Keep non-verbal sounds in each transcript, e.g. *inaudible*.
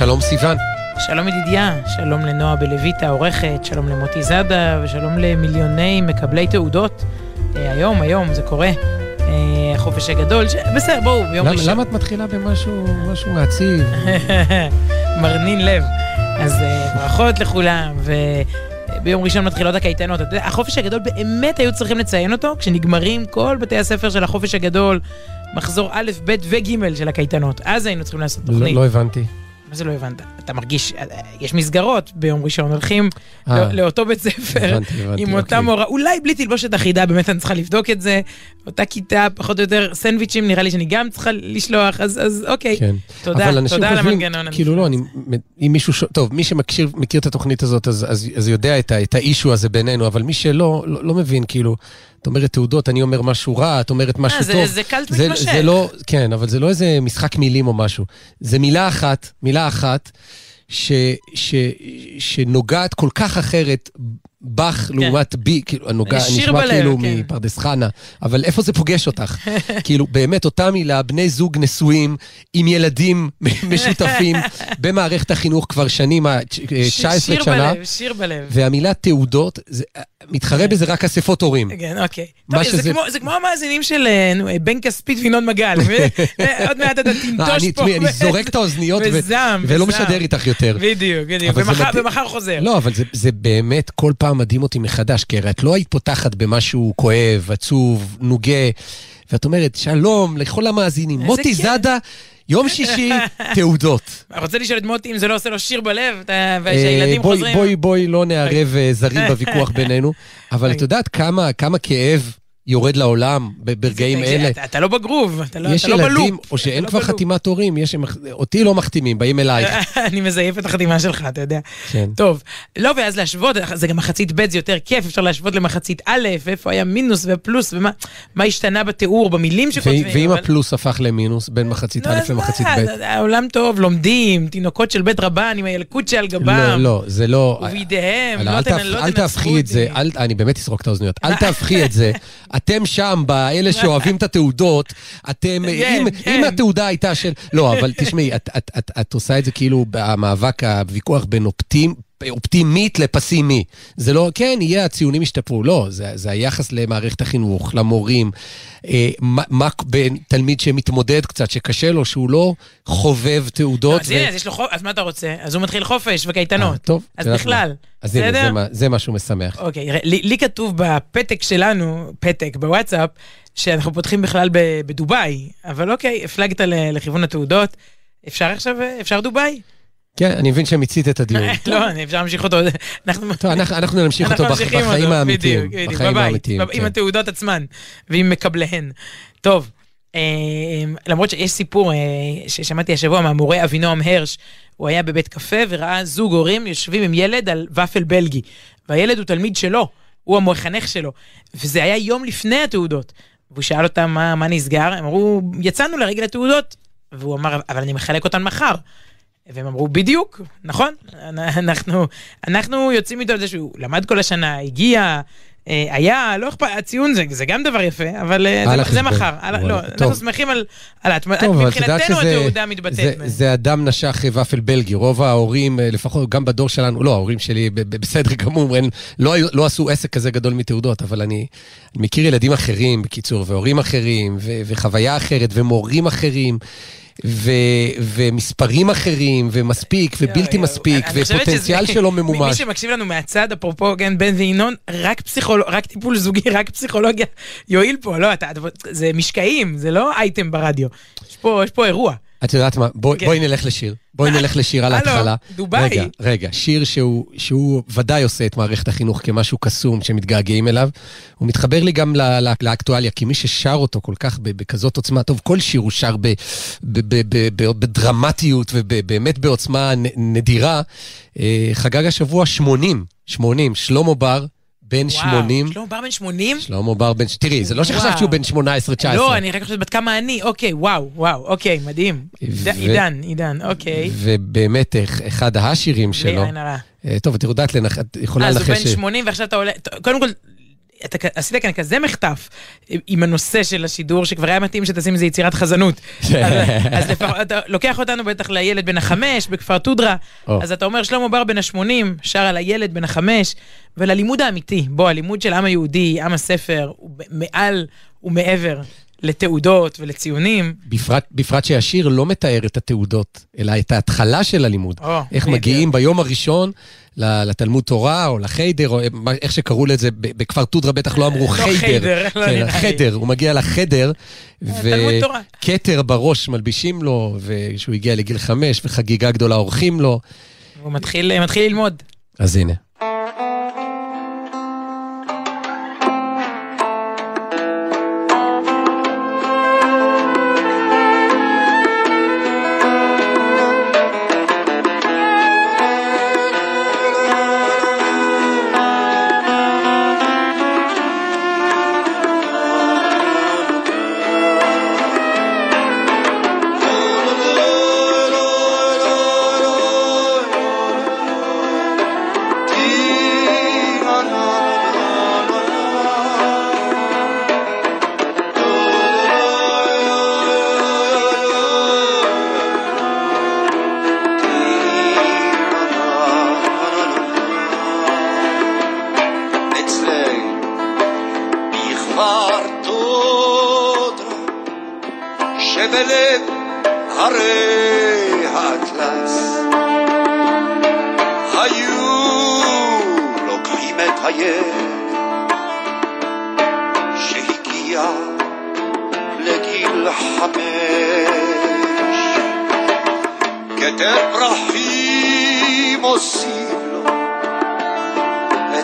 שלום סיון. שלום ידידיה, שלום לנועה בלויטה העורכת, שלום למוטי זאדה ושלום למיליוני מקבלי תעודות. אה, היום, היום זה קורה. אה, החופש הגדול, ש... בסדר, בואו, ביום למה, ראשון. למה את מתחילה במשהו משהו מעציב? *laughs* מרנין לב. אז אה, ברכות לכולם, וביום ראשון מתחילות הקייטנות. החופש הגדול באמת היו צריכים לציין אותו כשנגמרים כל בתי הספר של החופש הגדול, מחזור א', ב' וג' של הקייטנות. אז היינו צריכים לעשות לא, תוכנית. לא הבנתי. מה זה לא הבנת? אתה מרגיש, יש מסגרות ביום ראשון, הולכים אה. לא- לאותו בית ספר, הבנתי, הבנתי, עם אותה אוקיי. מורה, אולי בלי תלבושת אחידה, באמת אני צריכה לבדוק את זה. אותה כיתה, פחות או יותר, סנדוויצ'ים נראה לי שאני גם צריכה לשלוח, אז אז אוקיי. כן. תודה, אבל אנשים תודה על חושבים, המנגנון. כאילו לא, אני, אם מישהו, ש... טוב, מי שמכיר מכיר את התוכנית הזאת, אז, אז, אז יודע את, ה- את האישו הזה בינינו, אבל מי שלא, לא, לא מבין, כאילו, את אומרת תעודות, אני אומר משהו רע, את אומרת משהו אה, טוב. זה קלט מתמשך. זה לא, כן, אבל זה לא איזה משחק מילים או משהו. זה מילה אחת, מילה אחת, ש, ש, שנוגעת כל כך אחרת, בך לעומת בי, כאילו, הנוגע, שיר נשמע בלב, כאילו כן. מפרדס חנה, אבל איפה זה פוגש אותך? *laughs* כאילו, באמת, אותה מילה, בני זוג נשואים, עם ילדים *laughs* משותפים, *laughs* במערכת החינוך כבר שנים, ה- ש- 19 שיר שנה, בלב, שיר בלב. והמילה תעודות, זה- מתחרה בזה רק אספות הורים. כן, אוקיי. טוב, זה כמו- זה כמו המאזינים של אה, אה, בן כספית וינון מגל. אה, עוד מעט אתה אה, תנטוש אני פה. אני זורק את האוזניות ולא. משדר איתך יותר. בדיוק, בדיוק. ומחר- חוזר. לא, אבל זה באמת כל פעם מדהים אותי מחדש, כי הרי את לא היית פותחת במשהו כואב, עצוב, נוגה, ואת אומרת, שלום לכל המאזינים, מוטי כיף. זאדה, יום שישי, *laughs* תעודות. רוצה לשאול את מוטי אם זה לא עושה לו שיר בלב, אה, ושהילדים חוזרים. בואי, בואי לא נערב אה, זרים בוויכוח *laughs* בינינו, אבל את יודעת כמה, כמה כאב יורד לעולם ברגעים אלה? אתה- אתה לא בגרוב, אתה לא יש אתה לא בלופ. ילדים, או שאין לא כבר בלופ. חתימת הורים, יש, אותי לא מחתימים, באים אלייך. *laughs* אני מזייף את החתימה שלך, אתה יודע. כן. טוב, לא, ואז להשוות, זה גם מחצית ב' זה יותר כיף, אפשר להשוות למחצית א', איפה היה מינוס ופלוס, ומה מה השתנה בתיאור, במילים שכותבים. ואם אבל- הפלוס הפך למינוס בין מחצית נו, א' למחצית ב'? העולם טוב, לומדים, תינוקות של בית רבן עם הילקוט שעל לא, גבם. לא, זה לא... ובידיהם, לא אל תנ- תהפ- לא אל תהפכי את זה, אותי. אני באמת אסרוק את האוזניות. אל תהפכי את זה. *laughs* אתם שם, באלה שאוהבים את התעודות, אתם... כן, אם- כן. אם התעודה הייתה של... לא, אבל תשמעי, את- את- את- את עושה את זה כאילו במאבק, הוויכוח בין אופטימ... אופטימית לפסימי. זה לא, כן, יהיה, הציונים ישתפרו. לא, זה, זה היחס למערכת החינוך, למורים. אה, מה, מה בין תלמיד שמתמודד קצת, שקשה לו, שהוא לא חובב תעודות. אז הנה, אז יש לו חופ- אז מה אתה רוצה? אז הוא מתחיל חופש אה, וקייטנות. טוב, אז בכלל? אז הנה, בסדר? זה מה- זה משהו משמח. אוקיי, לי, לי כתוב בפתק שלנו, פתק בוואטסאפ, שאנחנו פותחים בכלל ב- בדובאי, אבל אוקיי, הפלגת לכיוון התעודות. אפשר עכשיו, אה, אפשר דובאי? כן, אני מבין שמיצית את הדיון. *laughs* לא, אני- אפשר להמשיך אותו. אנחנו נמשיך אותו בחיים האמיתיים. בחיים האמיתיים, עם כן. התעודות עצמן ועם מקבליהן. טוב, אה, למרות שיש סיפור אה, ששמעתי השבוע מהמורה אבינועם הרש, הוא היה בבית קפה וראה זוג הורים יושבים עם ילד על ופל בלגי, והילד הוא תלמיד שלו, הוא המחנך שלו, וזה היה יום לפני התעודות. והוא שאל אותם מה, מה נסגר, הם אמרו, יצאנו לרגל התעודות. והוא אמר, אבל אני מחלק אותן מחר. והם אמרו, בדיוק, נכון, אנחנו, אנחנו יוצאים איתו על זה שהוא למד כל השנה, הגיע, אה, היה, לא אכפת, הציון זה, זה גם דבר יפה, אבל אה, זה, זה. מחר. על, לא. אנחנו שמחים על, על טוב, מבחינתנו. התעודה זה, מתבטאת. ב- זה אדם נשך ופל בלגי. רוב ההורים, אה, לפחות גם בדור שלנו, לא, ההורים שלי בסדר גמור, הם לא, לא עשו עסק כזה גדול מתעודות, אבל אני, אני מכיר ילדים אחרים, בקיצור, והורים אחרים, ו, וחוויה אחרת, ומורים אחרים. ו, ומספרים אחרים, ומספיק, ובלתי יואו, מספיק, אני חושבת ופוטנציאל שזה- שלא *laughs* מי- מי ממומש. שמקשיב לנו מהצד, אפרופו, כן, בן וינון, רק פסיכולוג, רק טיפול זוגי, רק פסיכולוגיה *laughs* יועיל פה, לא, אתה- זה משקעים, זה לא אייטם ברדיו. יש פה, יש פה אירוע. את יודעת מה, בואי כן. בואי נלך לשיר. בואי נלך לשיר על ההתחלה. דובאי. רגע, רגע, שיר שהוא, שהוא ודאי עושה את מערכת החינוך כמשהו קסום שמתגעגעים אליו. הוא מתחבר לי גם לאקטואליה, כי מי ששר אותו כל כך בכזאת עוצמה, טוב, כל שיר הוא שר ב- ב- ב- ב- ב- בדרמטיות ובאמת בעוצמה נדירה. אה, חגג השבוע 80, 80, שלמה בר, בן 80. וואו, שלמה בר בן 80? שלמה בר בן... תראי, זה לא שחשבת. שהוא בן 18-19. לא, אני רק חושבת בת כמה אני, אוקיי, וואו, וואו, אוקיי, מדהים. ו- עידן, עידן, אוקיי. ובאמת, אח- אחד השירים בלי שלו. עין הרע. אה, טוב, את יודעת. את יכולה אז הוא לנחש... בן ש- 80 ועכשיו אתה עולה, קודם כל, אתה עשית כאן כזה מחטף עם הנושא של השידור, שכבר היה מתאים שתשים איזה יצירת חזנות. אז, אז לפח, אתה לוקח אותנו בטח לילד בן החמש בכפר תודרה. אז אתה אומר שלמה בר בן השמונים, שר על הילד בן החמש, וללימוד האמיתי, בוא, הלימוד של העם היהודי, עם הספר, הוא מעל ומעבר לתעודות ולציונים. בפרט, בפרט שהשיר לא מתאר את התעודות, אלא את ההתחלה של הלימוד. או, איך נהדר. מגיעים ביום הראשון לתלמוד תורה או לחיידר, או איך שקראו לזה, בכפר תודרה בטח לא אמרו לא חיידר. חיידר, לא כן, נראה לי. חדר, הוא מגיע לחדר, תורה. וכתר בראש מלבישים לו, וכשהוא הגיע לגיל חמש, וחגיגה גדולה עורכים לו. הוא מתחיל, מתחיל ללמוד. אז הנה.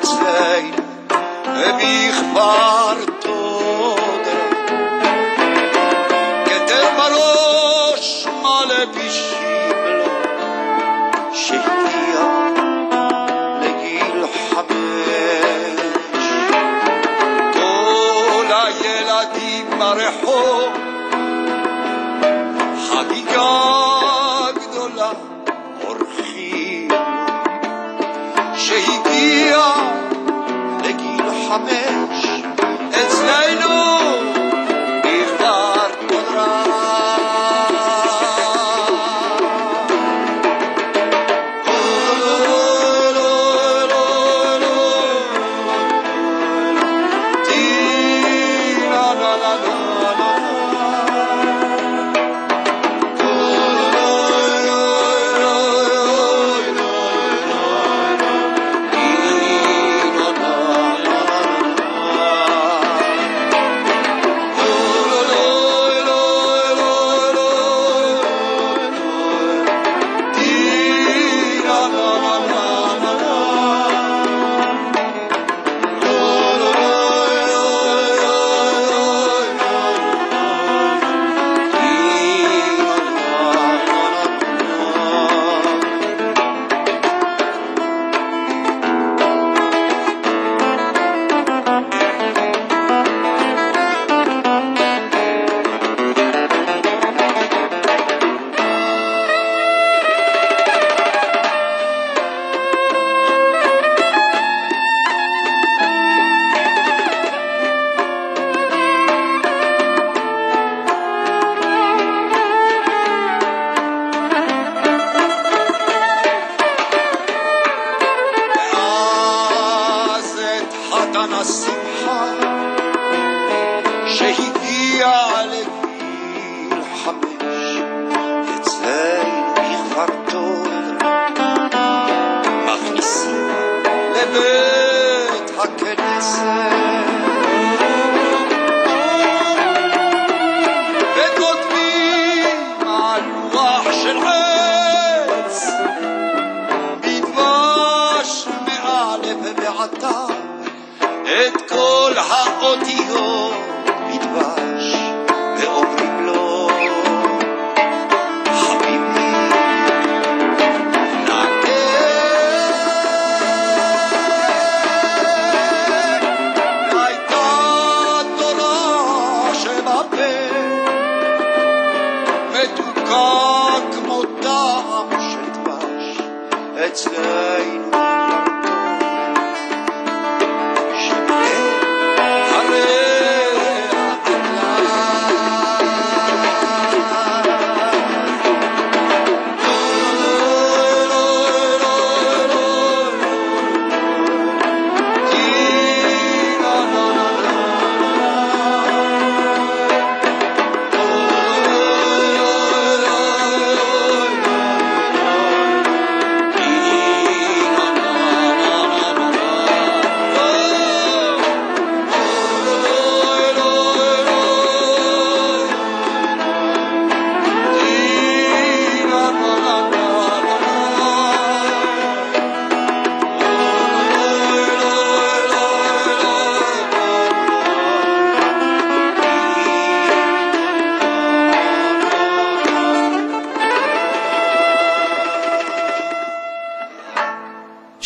אצלנו בכפר תודרה כתר בראש מלבישים לו שהגיע לגיל חמש כל הילדים ברחוב חגיגה לגיל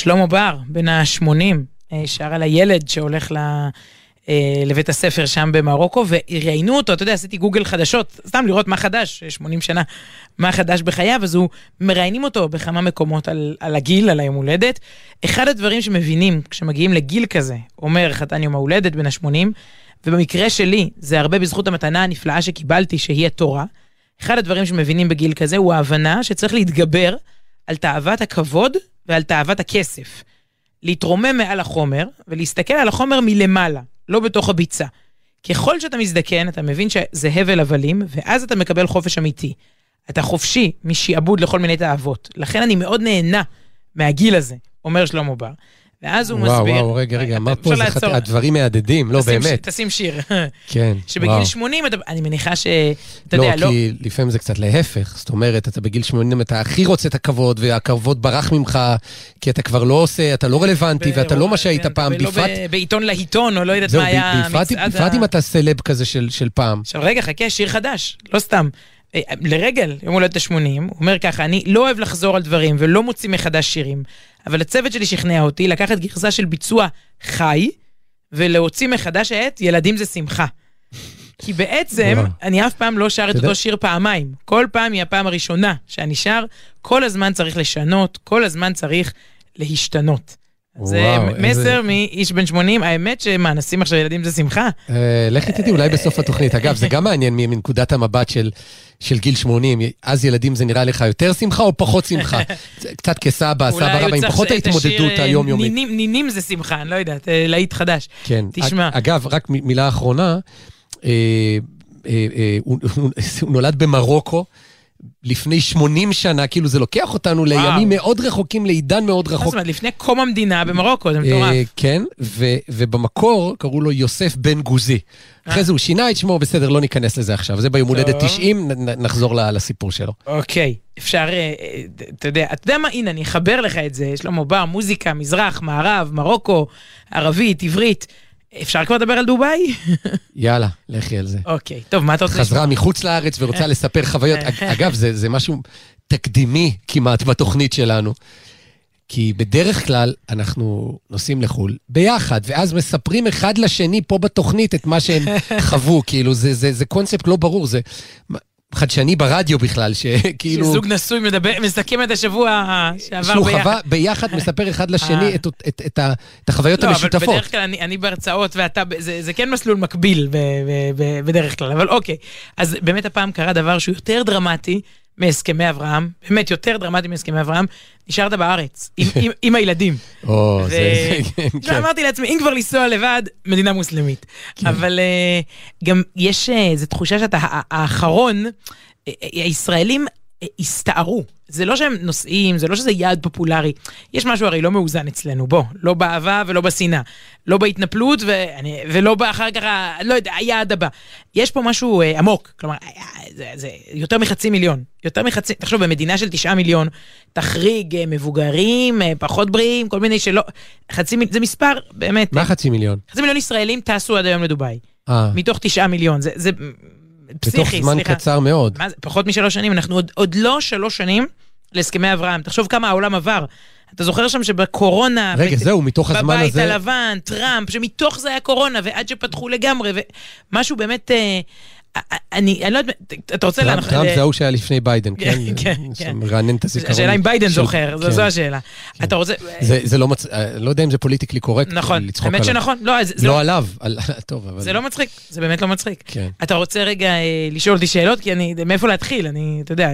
שלמה בר, בן ה-80, שר על הילד שהולך ל... אה, לבית הספר שם במרוקו, וראיינו אותו, אתה יודע, עשיתי גוגל חדשות, סתם לראות מה חדש, 80 שנה, מה חדש בחייו, אז הוא, מראיינים אותו בכמה מקומות על, על הגיל, על היום הולדת. אחד הדברים שמבינים כשמגיעים לגיל כזה, אומר חתן יום ההולדת בן ה-80, ובמקרה שלי, זה הרבה בזכות המתנה הנפלאה שקיבלתי, שהיא התורה. אחד הדברים שמבינים בגיל כזה הוא ההבנה שצריך להתגבר על תאוות הכבוד ועל תאוות הכסף. להתרומם מעל החומר ולהסתכל על החומר מלמעלה. לא בתוך הביצה. ככל שאתה מזדקן, אתה מבין שזה הבל הבלים, ואז אתה מקבל חופש אמיתי. אתה חופשי משעבוד לכל מיני תאוות. לכן אני מאוד נהנה מהגיל הזה, אומר שלמה בר. ואז הוא וואו, מסביר... וואו, רגע, רגע, אמרת פה, אפשר זה לעצור. חת- הדברים מהדהדים, לא, תשים ש- באמת. תשים שיר. כן, שבגיל וואו. 80, אתה- אני מניחה ש... אתה יודע, לא, לא... כי לפעמים זה קצת להפך. זאת אומרת, אתה בגיל 80, אתה הכי רוצה את הכבוד, והכבוד ברח ממך, כי אתה כבר לא עושה, אתה לא רלוונטי, ואתה לא מה שהיית כן, פעם, ולא בפרט... ב- בעיתון להיטון, או לא יודעת מה היה בפרט- אם אתה סלב כזה של פעם. עכשיו רגע, חכה, שיר חדש, לא סתם. אה, לרגל, יום הולדת ה-80, הוא אומר ככה, אני לא אוהב לחזור על דברים ולא מוציא מחדש שירים, אבל הצוות שלי שכנע אותי לקחת גרסה של ביצוע חי, ולהוציא מחדש את ילדים זה שמחה. כי בעצם. אני אף פעם לא שר את אותו שיר פעמיים. כל פעם היא הפעם הראשונה שאני שר, כל הזמן צריך לשנות, כל הזמן צריך להשתנות. זה מסר מאיש בן 80, האמת שמה, נשים עכשיו ילדים זה שמחה? אה, לך איתי אולי בסוף התוכנית. אגב, זה גם מעניין מנקודת המבט של, של גיל 80. אז ילדים זה נראה לך יותר שמחה או פחות שמחה? *laughs* קצת כסבא, סבא רבא, עם פחות ההתמודדות היומיומית. נינים, נינים זה שמחה, אני לא יודעת, אה, להיט חדש. כן. תשמע. אג- אגב, רק מילה אחרונה, אה, אה, אה, הוא נולד במרוקו. לפני 80 שנה, כאילו זה לוקח אותנו לימים מאוד רחוקים, לעידן מאוד רחוק. זאת אומרת, לפני קום המדינה במרוקו, זה מטורף. אה, כן, ובמקור קראו לו יוסף בן גוזי. אחרי זה הוא שינה את שמו, בסדר, לא ניכנס לזה עכשיו. זה ביום הולדת טוב. 90, נ- נ- נחזור לסיפור שלו. אוקיי, אפשר, אה, אה, אתה יודע, אתה יודע מה, הנה, אני אחבר לך את זה, שלמה בר, מוזיקה, מזרח, מערב, מרוקו, ערבית, עברית. אפשר כבר לדבר על דובאי? יאללה, לכי על זה. אוקיי, טוב, מה אתה רוצה חזרה מחוץ לארץ ורוצה לספר חוויות. אג- אגב, זה, זה משהו תקדימי כמעט בתוכנית שלנו. כי בדרך כלל אנחנו נוסעים לחו"ל ביחד, ואז מספרים אחד לשני פה בתוכנית את מה שהם חוו. *laughs* כאילו, זה, זה, זה קונספט לא ברור, זה חדשני ברדיו בכלל, שכאילו... שזוג נשוי מדבר, מסכם את השבוע שעבר שהוא ביחד. חווה ביחד מספר אחד לשני אה. את, את, את, ה- את החוויות לא, אבל המשותפות. בדרך כלל אני, אני בהרצאות ואתה, זה, זה כן מסלול מקביל ב, ב, ב, בדרך כלל, אבל אוקיי. אז באמת הפעם קרה דבר שהוא יותר דרמטי מהסכמי אברהם, באמת יותר דרמטי מהסכמי אברהם, נשארת בארץ, עם, עם, עם הילדים. *laughs* או, ו- זה, כן, לא, כן. אמרתי לעצמי, אם כבר לנסוע לבד, מדינה מוסלמית. אבל אה, גם יש אה, איזו תחושה שאתה האחרון, אה, אה, הישראלים אה, הסתערו. זה לא שהם נוסעים, זה לא שזה יעד פופולרי. יש משהו הרי לא מאוזן אצלנו, בוא. לא באהבה ולא בשנאה. לא בהתנפלות ואני, ולא אחר כך, לא יודע, היעד הבא. יש פה משהו אה, עמוק. כלומר, אה, זה, זה יותר מחצי מיליון. יותר מחצי, תחשוב, במדינה של תשעה מיליון, תחריג אה, מבוגרים, אה, פחות בריאים, כל מיני שלא... חצי מיליון, זה מספר, באמת. מה חצי מיליון? חצי מיליון ישראלים טסו עד היום לדובאי. אה, מתוך תשעה מיליון. זה, זה פסיכי, בתוך זמן סליחה. קצר מאוד. מה זה, פחות משלוש שנים, אנחנו עוד, עוד לא שלוש שנים להסכמי אברהם. תחשוב כמה העולם עבר. אתה זוכר שם שבקורונה... רגע, בת- זהו, מתוך הזמן בבית הזה... הלבן, טראמפ, שמתוך זה היה קורונה, ועד שפתחו לגמרי, ומשהו באמת... אה, אני, אני לא יודעת, אתה רוצה... טראמפ טראמפ זה ההוא שהיה לפני ביידן, כן? כן, זה כן. מרענן את הזיכרון. השאלה אם ביידן זוכר, זו- כן. השאלה. אתה רוצה... זה לא מצ... אה, לא יודע אם זה פוליטיקלי קורקט נכון, לצחוק האמת עליו. שנכון, לא, לא עליו, על- *laughs* טוב, אבל... זה לא מצחיק, זה באמת לא מצחיק. כן. אתה רוצה רגע אה, לשאול אותי שאלות? כי אני, מאיפה להתחיל? אני, אתה יודע,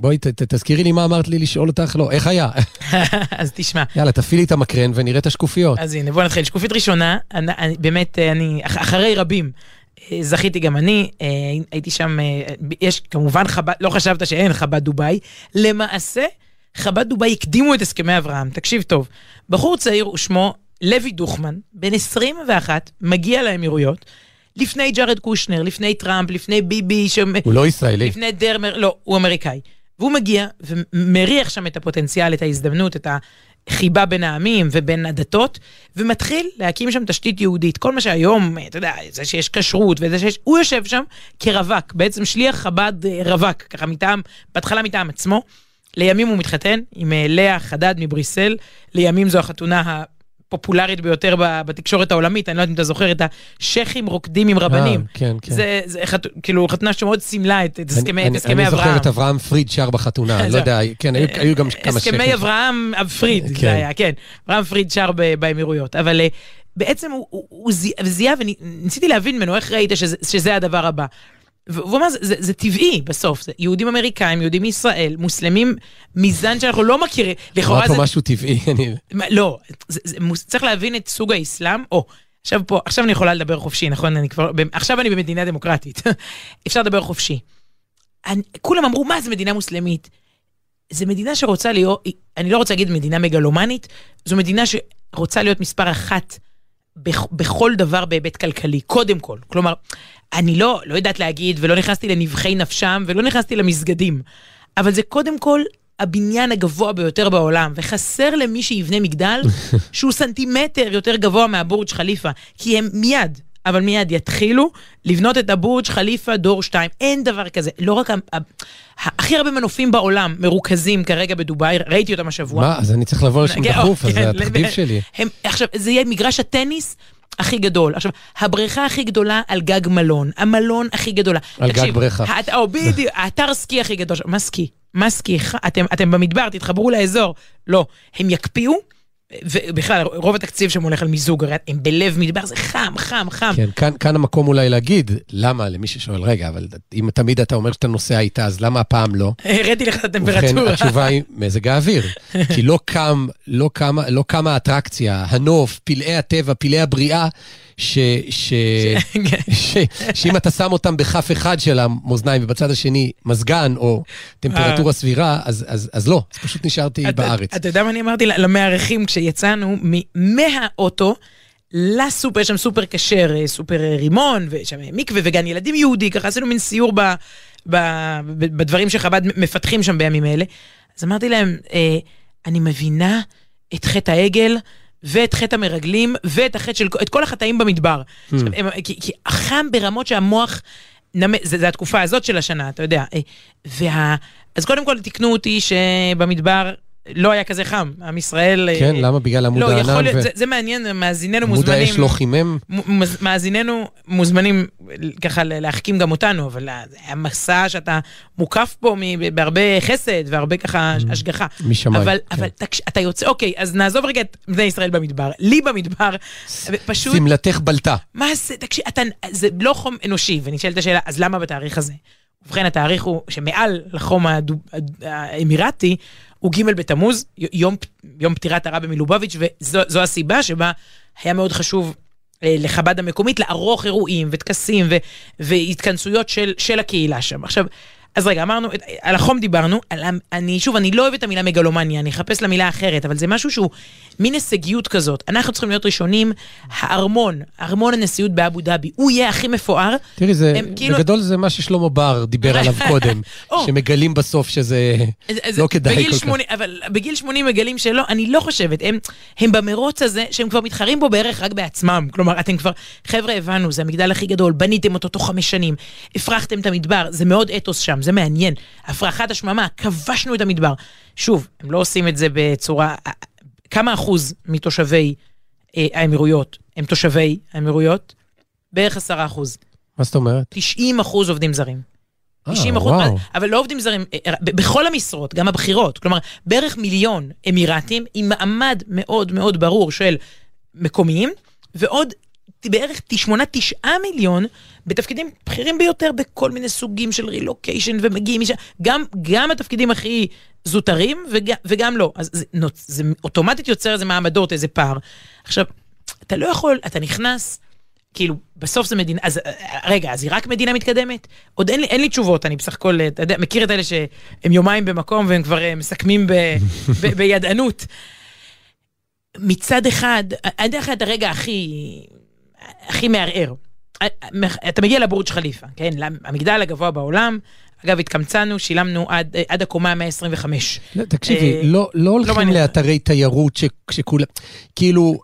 בואי, תזכירי לי מה אמרת לי לשאול אותך, לא, איך היה? *laughs* אז תשמע. יאללה, תפעילי את המקרן ונראה את השקופיות. אז הנה, בוא נתחיל. שקופית ראשונה, באמת, אה, אני, אח, אחרי רבים, זכיתי גם אני, אה, הייתי שם, אה, יש כמובן חב"ד, לא חשבת שאין חב"ד דובאי, למעשה, חב"ד דובאי הקדימו את הסכמי אברהם, תקשיב טוב. בחור צעיר ושמו לוי דוכמן, בן 21, מגיע לאמירויות, לפני ג'ארד קושנר, לפני טראמפ, לפני ביבי, ש... הוא לא ישראלי. לפני דרמר, לא, הוא אמריקאי. והוא מגיע ומריח שם את הפוטנציאל, את ההזדמנות, את החיבה בין העמים ובין הדתות, ומתחיל להקים שם תשתית יהודית. כל מה שהיום, אתה יודע, זה שיש כשרות וזה שיש... הוא יושב שם כרווק, בעצם שליח חב"ד אה, רווק, ככה מטעם, בהתחלה מטעם עצמו. לימים הוא מתחתן עם אה, לאה חדד מבריסל, לימים זו החתונה הפופולרית ביותר בתקשורת העולמית, אני לא יודעת אם אתה זוכר את השייחים רוקדים עם רבנים. אה, כן, כן. זה, זה חת... כאילו חתונה שמאוד סימלה את, את הסכמי, אני- את הסכמי אני אברהם. זוכר את אברהם פריד שר בחתונה, אני לא. יודע, כן, היו- היו גם כמה שייחים. הסכמי אברהם פריד, כן. זה היה, כן. אברהם פריד שר ב- באמירויות. אבל אה, בעצם הוא- הוא הוא זי- זיהה, וניסיתי להבין ממנו איך ראית שזה- שזה הדבר הבא. והוא אמר, זה, זה, זה טבעי בסוף, זה יהודים אמריקאים, יהודים מישראל, מוסלמים, מזן שאנחנו לא מכירים, לכאורה אמרת זה... פה משהו טבעי, *laughs* אני... לא, זה, זה, מוס- צריך להבין את סוג האסלאם, או, עכשיו פה, עכשיו אני יכולה לדבר חופשי, נכון? אני כבר, עכשיו אני במדינה דמוקרטית, *laughs* אפשר לדבר חופשי. אני, כולם אמרו, מה זה מדינה מוסלמית? זו מדינה שרוצה להיות, אני לא רוצה להגיד מדינה מגלומנית, זו מדינה שרוצה להיות מספר אחת בכ, בכל דבר בהיבט כלכלי, קודם כל. כלומר, אני לא, לא יודעת להגיד, ולא נכנסתי לנבחי נפשם, ולא נכנסתי למסגדים, אבל זה קודם כל הבניין הגבוה ביותר בעולם, וחסר למי שיבנה מגדל *laughs* שהוא סנטימטר יותר גבוה מהבורג' חליפה, כי הם מיד, אבל מיד יתחילו לבנות את הבורג' חליפה דור 2. אין דבר כזה. לא רק... הכי הרבה מנופים בעולם מרוכזים כרגע בדובאי, ראיתי אותם השבוע. מה, אז אני צריך לבוא לשם כן, דחוף, אז כן, זה התחביב ל- שלי. עכשיו, זה יהיה מגרש הטניס הכי גדול. עכשיו, הבריכה הכי גדולה על גג מלון, המלון הכי גדולה. על גג בריכה. האת- או, בדיוק, האתר סקי הכי גדול. מה סקי? מה סקי? אתם, אתם במדבר, תתחברו לאזור. לא, הם יקפיאו, ובכלל, רוב התקציב שם הולך על מיזוג, הרי הם בלב מדבר, זה חם, חם, חם. כן, כאן, כאן המקום אולי להגיד, למה, למי ששואל, רגע, אבל אם תמיד אתה אומר שאתה נוסע איתה, אז למה הפעם לא? הראיתי לך את ובכן, הטמפרטורה. התשובה היא מזג האוויר. *laughs* כי לא קם, לא קמה, לא קמה האטרקציה, הנוף, פלאי הטבע, פלאי הבריאה, ש, ש. ש, שאם אתה שם אותם בכף אחד של המאזניים ובצד השני מזגן או טמפרטורה סבירה, אז, אז, אז לא, אז פשוט נשארתי אתה- בארץ. אתה יודע מה אני אמרתי למארחים כשיצאנו מהאוטו לסופר, יש שם סופר כשר, אה, סופר אה, רימון, ושם מקווה וגן ילדים יהודי, ככה עשינו מין סיור ב, ב, ב, בדברים שחב"ד מפתחים שם בימים אלה. אז אמרתי להם, אה, אני מבינה את חטא העגל. ואת חטא המרגלים, ואת החטא של, את כל החטאים במדבר. Hmm. עכשיו, הם, כי, כי חם ברמות שהמוח, נמ, זה, זה התקופה הזאת של השנה, אתה יודע. אה, וה, אז קודם כל תיקנו אותי שבמדבר לא היה כזה חם. עם ישראל... אה, כן, למה? בגלל עמוד לא, הענן? יכול להיות, ו- זה, זה מעניין, מאזיננו עמוד מוזמנים... האש לא חימם? מאזיננו מוזמנים ככה ל- להחכים גם אותנו, אבל זה היה מסע שאתה מוקף מ- בהרבה חסד והרבה ככה השגחה. משמיים, אבל, כן. אבל תקש, אתה יוצא, אוקיי, אז נעזוב רגע את בני ישראל במדבר. לי במדבר, פשוט, שמלתך בלטה. מה זה, תקשיב, אתה, זה לא חום אנושי, ונשאלת השאלה, אז למה בתאריך הזה? ובכן, התאריך הוא שמעל לחום האמירתי, הוא ג' בתמוז, יום, יום פטירת הרבי מלובביץ', וזו זו הסיבה שבה היה מאוד חשוב אה, לחב"ד המקומית לערוך אירועים וטקסים והתכנסויות של, של הקהילה שם. עכשיו, אז רגע, אמרנו, על החום דיברנו, על, אני, שוב, אני לא אוהב את המילה מגלומניה, אני אחפש לה מילה אחרת, אבל זה משהו שהוא מין הישגיות כזאת. אנחנו צריכים להיות ראשונים, הארמון, ארמון הנשיאות באבו דאבי, הוא יהיה הכי מפואר. תראי, זה, הם כאילו- בגדול זה מה ששלמה בר דיבר עליו קודם, *laughs* או. שמגלים בסוף שזה אז- אז לא כדאי כל כך. 80, אבל בגיל 80 מגלים שלא, אני לא חושבת, הם, הם במרוץ הזה שהם כבר מתחרים בו בערך רק בעצמם. כלומר, אתם כבר, חבר'ה, הבנו, זה המגדל הכי גדול, בניתם אותו תוך חמש שנים, הפרחתם את המדבר, זה מאוד אתוס שם, זה מעניין. הפרחת השממה, כבשנו את המדבר. שוב, הם לא עושים את זה בצורה... כמה אחוז מתושבי אה, האמירויות הם תושבי האמירויות? בערך עשרה אחוז. מה זאת אומרת? 90 אחוז עובדים זרים. 90 אה, אחוז. אבל לא עובדים זרים, אה, בכל המשרות, גם הבכירות. כלומר, בערך מיליון אמירתים עם מעמד מאוד מאוד ברור של מקומיים, ועוד בערך 8-9 מיליון בתפקידים בכירים ביותר בכל מיני סוגים של רילוקיישן ומגיעים משם, גם, גם התפקידים הכי זוטרים וגם, וגם לא. אז זה, נות- זה אוטומטית יוצר איזה מעמדות, איזה פער. עכשיו, אתה לא יכול, אתה נכנס, כאילו, בסוף זה מדינה, אז אה, רגע, אז היא רק מדינה מתקדמת? עוד אין לי, אין לי תשובות, אני בסך הכל, אה, אתה יודע, מכיר את אלה שהם יומיים במקום והם כבר אה, מסכמים ב, *laughs* ב, בידענות. מצד אחד, אני אתן לך את הרגע הכי, הכי מערער. אה, אתה מגיע לבורג' חליפה, כן? המגדל הגבוה בעולם. אגב, התקמצנו, שילמנו עד, אה, עד הקומה ה-125. לא, תקשיבי, אה, לא, לא הולכים מעניין. לאתרי תיירות ש- שכולם... כאילו,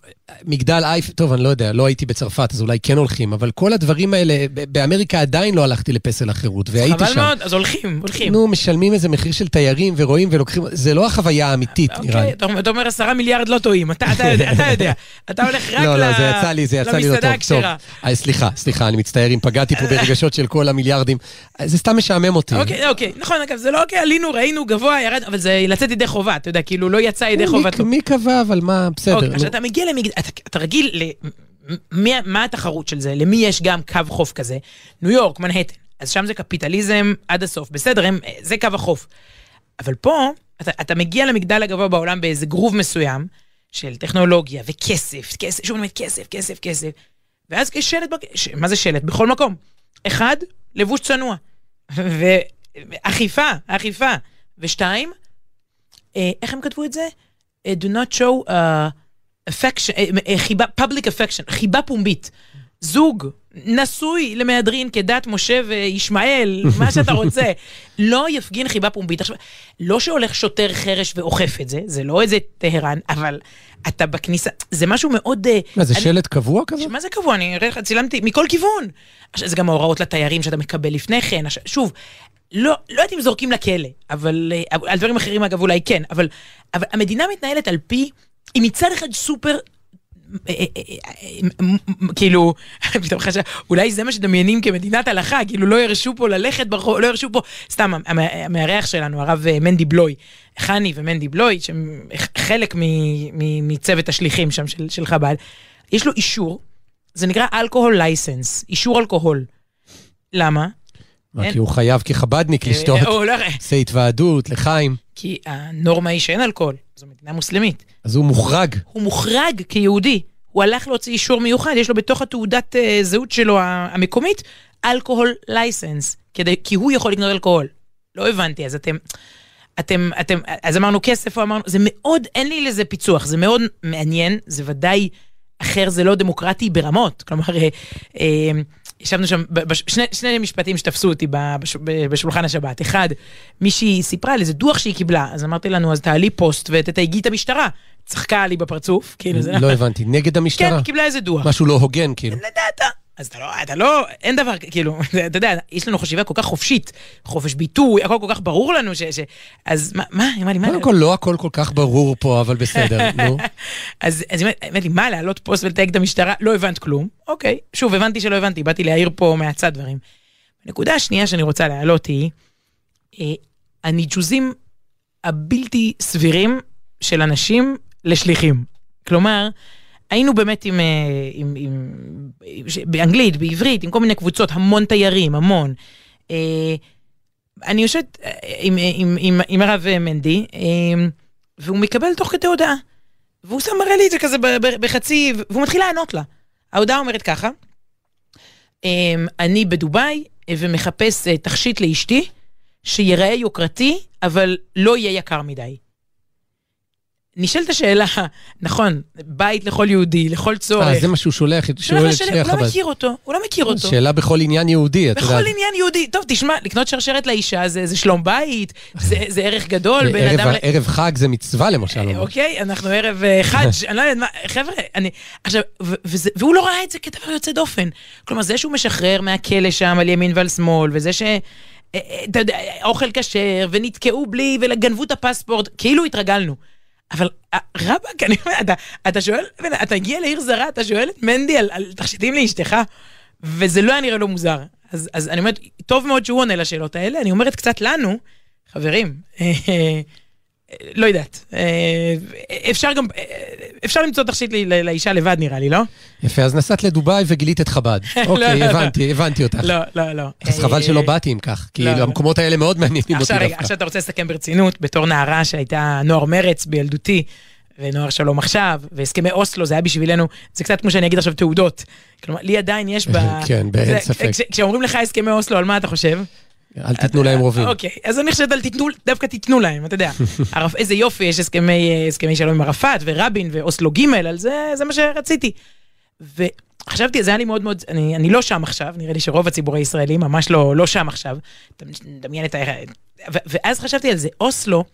מגדל אייפל, טוב, אני לא יודע, לא הייתי בצרפת, אז אולי כן הולכים, אבל כל הדברים האלה, באמריקה עדיין לא הלכתי לפסל החירות, והייתי חבל שם. מאוד, אז הולכים, הולכים. נו, משלמים איזה מחיר של תיירים ורואים ולוקחים, זה לא החוויה האמיתית, נראה לי. אוקיי, אתה אומר עשרה מיליארד לא טועים, אתה יודע, אתה יודע. אתה הולך רק לא, ל- לא, זה יצא לי, זה יצא לי לא למסעדה טוב. טוב. הכשרה. אה, סליחה, סליחה, אני מצטער אם פגעתי פה ברגשות של כל המיליארדים. אה, זה סתם משעמם אותי. אוקיי, אוקיי, נכון, אגב, זה לא אוקיי, עלינו, ראינו, גבוה, ירד, אבל זה לצאת ידי חובה, אתה יודע, כאילו, לא יצא ידי מי- חובתו. מי קבע, אבל מה, בסדר. אוקיי, נו. עכשיו אתה מגיע למגדל, אתה, אתה רגיל, ל... מי, מה התחרות של זה? למי יש גם קו חוף כזה? ניו יורק, מנהטן. אז שם זה קפיטליזם עד הסוף, בסדר, הם, זה קו החוף. אבל פה, אתה, אתה מגיע למגדל הגבוה בעולם באיזה גרוב מסוים, של טכנולוגיה וכסף, כסף, שוב אני אומר כסף, כסף, כסף. ואז יש שלט, ש... מה זה שלט? בכל מקום. אחד, לבוש צנוע. ואכיפה, אכיפה. ושתיים, אה, איך הם כתבו את זה? אה, do not show uh, affection, אה, אה, חיבה, public affection, חיבה פומבית. זוג נשוי למהדרין כדת משה וישמעאל, מה שאתה רוצה, לא יפגין חיבה פומבית. עכשיו, לא שהולך שוטר חרש ואוכף את זה, זה לא איזה טהרן, אבל אתה בכניסה, זה משהו מאוד... אה, מה, זה אני- שלט קבוע כזה? מה זה קבוע? אני אראה לך, צילמתי מכל כיוון. עכשיו, זה גם ההוראות לתיירים שאתה מקבל לפני כן. עכשיו, שוב, לא, לא יודעת אם זורקים לכלא, אבל על דברים אחרים אגב אולי כן, אבל, אבל המדינה מתנהלת על פי, היא מצד אחד סופר... אה, אה, אה, כאילו, *laughs* פתאום חשב, אולי זה מה שדמיינים כמדינת הלכה, כאילו לא ירשו פה ללכת ברחוב, לא ירשו פה, סתם, המ- המארח שלנו, הרב מנדי בלוי, חני ומנדי בלוי, שהם חלק מצוות השליחים שם של, חב"ד, יש לו אישור, זה נקרא אלכוהול לייסנס, אישור אלכוהול. למה? כי הוא חייב כחבדניק לשתות. לא- עושה *laughs* התוועדות, לחיים. כי הנורמה היא שאין אלכוהול, זו מדינה מוסלמית. אז הוא מוחרג. הוא מוחרג כיהודי. הוא הלך להוציא אישור מיוחד, יש לו בתוך התעודת אה, זהות שלו המקומית, אלכוהול לייסנס, כדי, כי הוא יכול לקנות אלכוהול. לא הבנתי, אז אתם, אתם, אתם, אז אמרנו כסף, או אמרנו, זה מאוד, אין לי לזה פיצוח, זה מאוד מעניין, זה ודאי אחר, זה לא דמוקרטי ברמות. כלומר, אה, אה, ישבנו שם, בש- שני, שני משפטים שתפסו אותי בש- בשולחן השבת. אחד, מישהי סיפרה על איזה דוח שהיא קיבלה, אז אמרתי לנו, אז תעלי פוסט ותתייגי את המשטרה. צחקה לי בפרצוף, כאילו זה... לא הבנתי. נגד המשטרה? כן, קיבלה איזה דוח. משהו לא הוגן, כאילו. לדעת. אז אתה לא, אתה לא, אין דבר, כאילו, *laughs* אתה יודע, יש לנו חשיבה כל כך חופשית, חופש ביטוי, הכל כל כך ברור לנו, ש... ש אז מה, מה, היא אמרה לי, מה, קודם כל, לא הכל כל כך ברור פה, אבל בסדר, *laughs* נו. אז היא אמרת לי, מה, להעלות פוסט ולתייג את המשטרה? לא הבנת כלום. אוקיי, שוב, הבנתי שלא הבנתי, באתי להעיר פה מהצד דברים. הנקודה השנייה שאני רוצה להעלות היא, אה, הניג'וזים הבלתי סבירים של אנשים לשליחים. כלומר, היינו באמת עם, אה, עם, עם, ש- באנגלית, בעברית, עם כל מיני קבוצות, המון תיירים, המון. אה, אני יושבת אה, עם, עם, עם, עם הרב מנדי, והוא מקבל תוך כדי הודעה. והוא שם מראה לי את זה כזה בחצי, והוא מתחיל לענות לה. ההודעה אומרת ככה, אני בדובאי ומחפש תכשיט לאשתי, שיראה יוקרתי, אבל לא יהיה יקר מדי. נשאלת השאלה, נכון, בית לכל יהודי, לכל צורך. אה, זה מה שהוא שולח, שואל את שני הוא לא החב"ד. מכיר אותו, הוא לא מכיר אותו. שאלה בכל עניין יהודי, אתה יודע. בכל עניין יהודי. טוב, תשמע, לקנות שרשרת לאישה זה, זה שלום בית, זה, זה ערך גדול. ערב- חג זה מצווה למשל. אה. אוקיי, אנחנו ערב אה, חאג', *laughs* אני לא יודעת מה, חבר'ה, אני, עכשיו, והוא לא ראה את זה כדבר יוצא דופן. כלומר, זה שהוא משחרר מהכלא שם על ימין ועל שמאל, וזה ש... אה, אתה יודע, אוכל כשר, ונתקעו בלי, וגנבו את הפספורט, כאילו התרגלנו. אבל אה, רבאק, אני אומר, אתה, אתה שואל, אתה הגיע לעיר זרה, אתה שואל את מנדי על, על תכשיטים לאשתך, וזה לא היה נראה לו מוזר. אז, אז אני אומרת, טוב מאוד שהוא עונה לשאלות האלה, אני אומרת קצת לנו, חברים, אה, לא יודעת, אה, אפשר גם, אה, אפשר למצוא תכשיט לאישה לבד נראה לי, לא? יפה, אז נסעת לדובאי וגילית את חב"ד. *laughs* אוקיי, לא, לא. הבנתי, הבנתי אותך. לא, לא, לא. אז חבל אה, שלא באתי אם כך, כי לא, לא. המקומות האלה מאוד מעניינים אותי דווקא. עכשיו אתה רוצה לסכם ברצינות, בתור נערה שהייתה נוער מרץ בילדותי, ונוער שלום עכשיו, והסכמי אוסלו, זה היה בשבילנו, זה קצת כמו שאני אגיד עכשיו תעודות. כלומר, לי עדיין יש ב... *laughs* כן, באין ספק. כש- כשאומרים לך הסכמי אוסלו, על מה אתה חושב? אל תיתנו להם רובים. אוקיי, אז אני חושבת על תיתנו, דווקא תיתנו להם, אתה יודע. *laughs* איזה יופי, יש הסכמי, אה, הסכמי שלום עם ערפאת ורבין ואוסלו ג', על זה, זה מה שרציתי. וחשבתי, זה היה לי מאוד מאוד, אני, אני לא שם עכשיו, נראה לי שרוב הציבור הישראלי ממש לא, לא שם עכשיו. אתה מדמיין את ה... ואז חשבתי על זה, אוסלו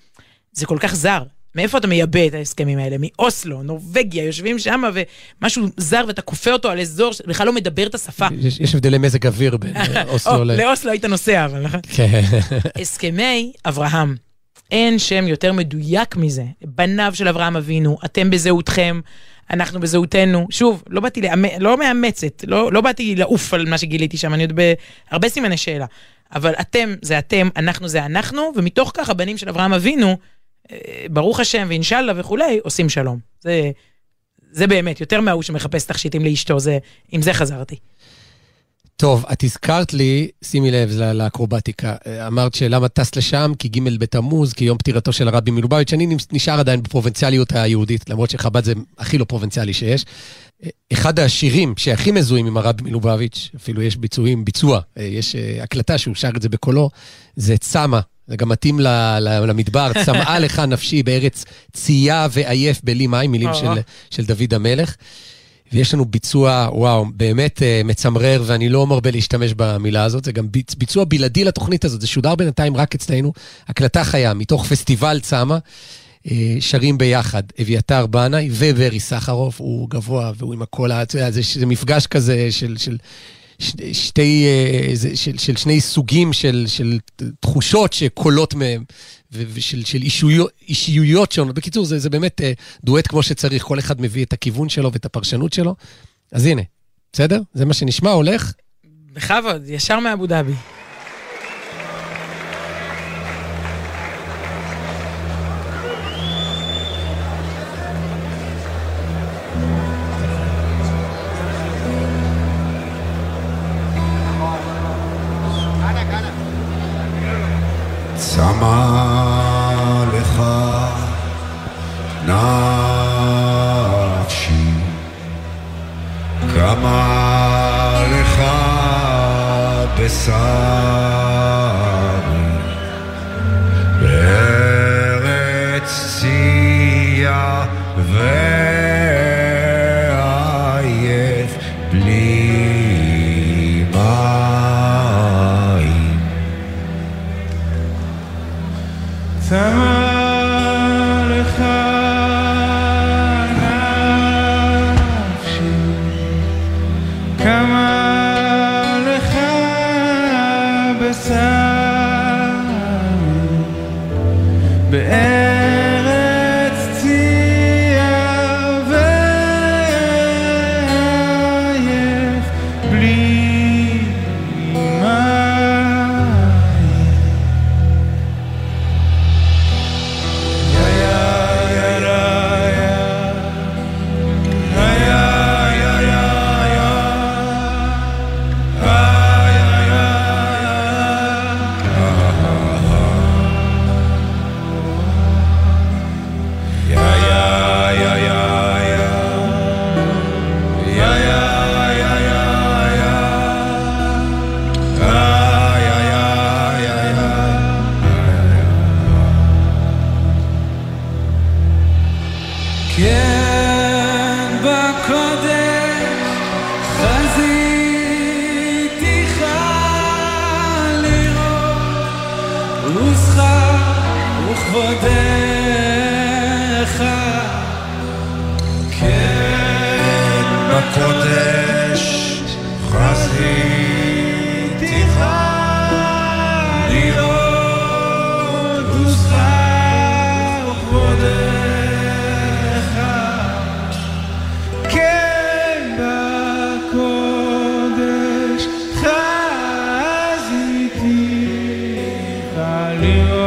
זה כל כך זר. מאיפה אתה מייבא את ההסכמים האלה? מאוסלו, נורבגיה, יושבים שם ומשהו זר ואתה כופה אותו על אזור שבכלל לא מדבר את השפה. יש, יש הבדלי מזג אוויר בין אה, *laughs* אוסלו או, ל... לאוסלו היית נוסע, אבל נכון. *laughs* כן. הסכמי אברהם. אין שם יותר מדויק מזה. בניו של אברהם אבינו, אתם בזהותכם, אנחנו בזהותנו. שוב, לא באתי לאמץ, לא מאמצת, לא, לא באתי לעוף על מה שגיליתי שם, אני עוד בהרבה סימני שאלה. אבל אתם זה אתם, אנחנו זה אנחנו, ומתוך כך הבנים של אברהם אבינו, ברוך השם ואינשאללה וכולי, עושים שלום. זה, זה באמת, יותר מההוא שמחפש תכשיטים לאשתו, זה, עם זה חזרתי. טוב, את הזכרת לי, שימי לב לאקרובטיקה, אמרת שלמה טסת לשם, כי ג' בתמוז, כי יום פטירתו של הרבי מלובביץ', אני נשאר עדיין בפרובינציאליות היהודית, למרות שחב"ד זה הכי לא פרובינציאלי שיש. אחד השירים שהכי מזוהים עם הרבי מלובביץ', אפילו יש ביצועים, ביצוע, אה, יש אה, הקלטה שהוא שר את זה בקולו, זה צמא. זה גם מתאים ל- ל- למדבר, *laughs* צמאה לך נפשי בארץ צייה ועייף בלי מים, מילים. של, של דוד המלך. ויש לנו ביצוע, וואו, באמת uh, מצמרר, ואני לא מרבה להשתמש במילה הזאת, זה גם ביצ, ביצוע בלעדי לתוכנית הזאת, זה שודר בינתיים רק אצלנו, הקלטה חיה, מתוך פסטיבל צמא, uh, שרים ביחד, אביתר בנאי וברי סחרוף, הוא גבוה, והוא עם הקול, ה- אתה יודע, זה, זה מפגש כזה של... של ש- שתי, אה, של, של שני סוגים של, של תחושות שקולות מהם, ושל של אישויות, אישיויות שונות. בקיצור, זה, זה באמת אה, דואט כמו שצריך, כל אחד מביא את הכיוון שלו ואת הפרשנות שלו. אז הנה, בסדר? זה מה שנשמע, הולך? בכבוד, ישר מאבו דאבי. צמא לך נפשי, כמה לך בשרי, Summer. valeu.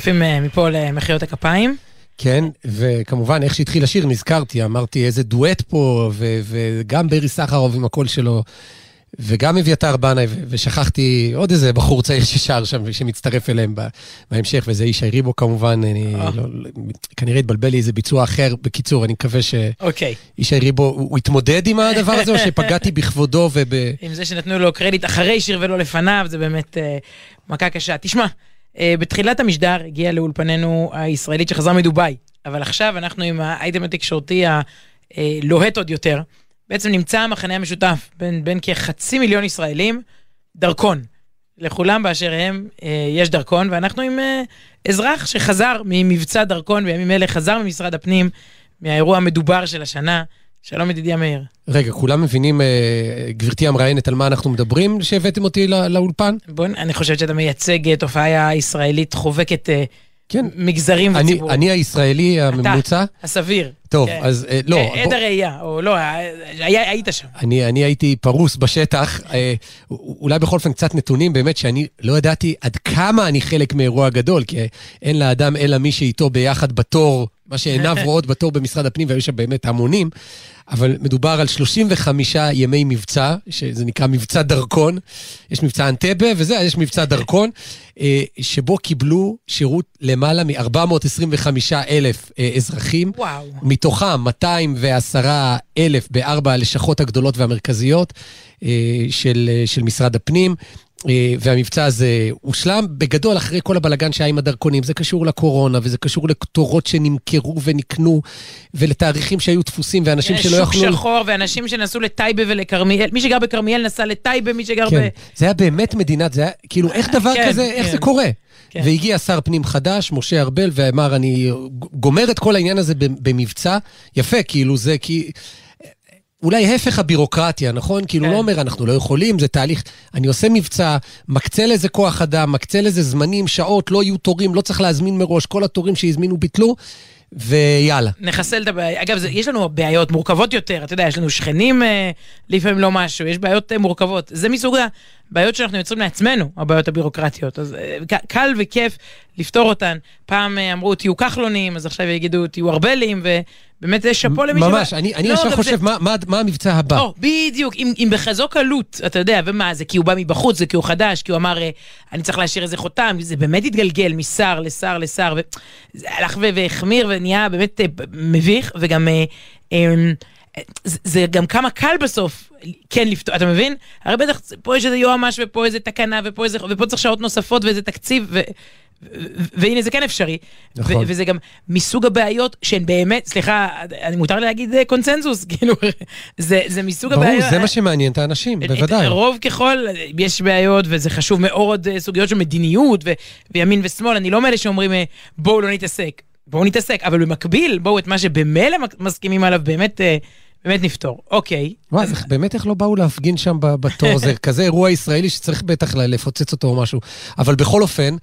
מצטרפים אה, מפה למחיאות הכפיים. כן, וכמובן, איך שהתחיל השיר, נזכרתי, אמרתי איזה דואט פה, ו- וגם ברי סחרוב עם הקול שלו, וגם אביתר בנאי, ושכחתי עוד איזה בחור צעיר ששר שם, שמצטרף אליהם בהמשך, וזה ישי ריבו כמובן, אני אה. לא, כנראה התבלבל לי איזה ביצוע אחר. בקיצור, אני מקווה שישי אוקיי. ריבו, הוא הוא התמודד עם הדבר הזה, או *laughs* שפגעתי בכבודו וב... עם זה שנתנו לו קרדיט אחרי שיר ולא לפניו, זה באמת אה, מכה קשה. תשמע, בתחילת המשדר הגיעה לאולפנינו הישראלית שחזרה מדובאי, אבל עכשיו אנחנו עם האייטם התקשורתי הלוהט עוד יותר. בעצם נמצא המחנה המשותף בין, בין כחצי מיליון ישראלים, דרכון. לכולם באשר הם אה, יש דרכון, ואנחנו עם אה, אזרח שחזר ממבצע דרכון בימים אלה, חזר ממשרד הפנים, מהאירוע המדובר של השנה. שלום ידידי המאיר. רגע, כולם מבינים, אה, גברתי המראיינת, על מה אנחנו מדברים, שהבאתם אותי לא, לאולפן? בוא, אני חושבת שאתה מייצג אה, תופעה ישראלית חובקת אה, כן. מגזרים אני, וציבורים. אני הישראלי הממוצע. הסביר. טוב, כן. אז אה, לא, עד בוא- הראייה, או לא, היה- היית שם. אני, אני הייתי פרוס בשטח, אה, אולי בכל אופן קצת נתונים, באמת שאני לא ידעתי עד כמה אני חלק מאירוע גדול, כי אין לאדם אלא מי שאיתו ביחד בתור, מה שעיניו *laughs* רואות בתור במשרד הפנים, והיו שם באמת המונים, אבל מדובר על 35 ימי מבצע, שזה נקרא מבצע דרכון. יש מבצע אנטבה וזה, יש מבצע דרכון, אה, שבו קיבלו שירות למעלה מ-425 אלף אה, אזרחים. וואו. מתוכם 210 אלף בארבע הלשכות הגדולות והמרכזיות אה, של, של משרד הפנים. אה, והמבצע הזה הושלם בגדול אחרי כל הבלגן שהיה עם הדרכונים. זה קשור לקורונה וזה קשור לתורות שנמכרו ונקנו ולתאריכים שהיו דפוסים ואנשים שלא שוק יכלו... שחור, ואנשים שנסעו לטייבה ולכרמיאל, מי שגר בכרמיאל נסע לטייבה, מי שגר כן, ב... זה היה באמת מדינת, זה היה, כאילו, איך דבר כן, כזה, איך כן. זה קורה? כן. והגיע שר פנים חדש, משה ארבל, ואמר, אני גומר את כל העניין הזה במבצע. יפה, כאילו, זה כי... אולי הפך הבירוקרטיה, נכון? כאילו, כן. לא אומר, אנחנו לא יכולים, זה תהליך. אני עושה מבצע, מקצה לזה כוח אדם, מקצה לזה זמנים, שעות, לא יהיו תורים, לא צריך להזמין מראש, כל התורים שהזמינו ביטלו, ויאללה. נחסל את הבעיה. אגב, זה, יש לנו בעיות מורכבות יותר, אתה יודע, יש לנו שכנים אה, לפעמים לא משהו, יש בעיות אה, מורכבות. זה מסוג בעיות שאנחנו יוצרים לעצמנו, הבעיות הבירוקרטיות. אז אה, קל וכיף לפתור אותן. פעם אה, אמרו תהיו כחלונים, אז עכשיו יגידו תהיו ארבלים, ובאמת זה שאפו למי ממש, אני לא, ישר גם חושב, זה- מה- מה- מה המבצע הבא? או, בדיוק, אם, אם בכזו קלות, אתה יודע, ומה, זה כי הוא בא מבחוץ, זה כי הוא חדש, כי הוא אמר, אה, אני צריך להשאיר איזה חותם, זה באמת התגלגל משר לשר לשר, וזה הלך והחמיר ונהיה באמת מביך, וגם... זה, גם כמה קל בסוף כן לפתור, אתה מבין? הרי בטח פה יש איזה יועמ"ש ופה איזה תקנה ופה איזה, ופה צריך שעות נוספות ואיזה תקציב ו... והנה זה כן אפשרי, נכון. ו- וזה גם מסוג הבעיות שהן באמת, סליחה, אני מותר להגיד אה, קונצנזוס, *laughs* כאילו, זה, זה מסוג ברור, הבעיות. זה מה שמעניין את האנשים, בוודאי. רוב ככל, יש בעיות וזה חשוב מאוד, אה, סוגיות של מדיניות ו- וימין ושמאל, אני לא מאלה שאומרים אה, בואו לא נתעסק, בואו נתעסק, אבל במקביל בואו את מה שבמילא מסכימים עליו באמת, באמת נפתור. אוקיי. וואי, איך- באמת איך לא באו להפגין שם בתור, זה *laughs* כזה אירוע ישראלי שצריך בטח לפוצץ אותו או משהו. אבל בכל אופן,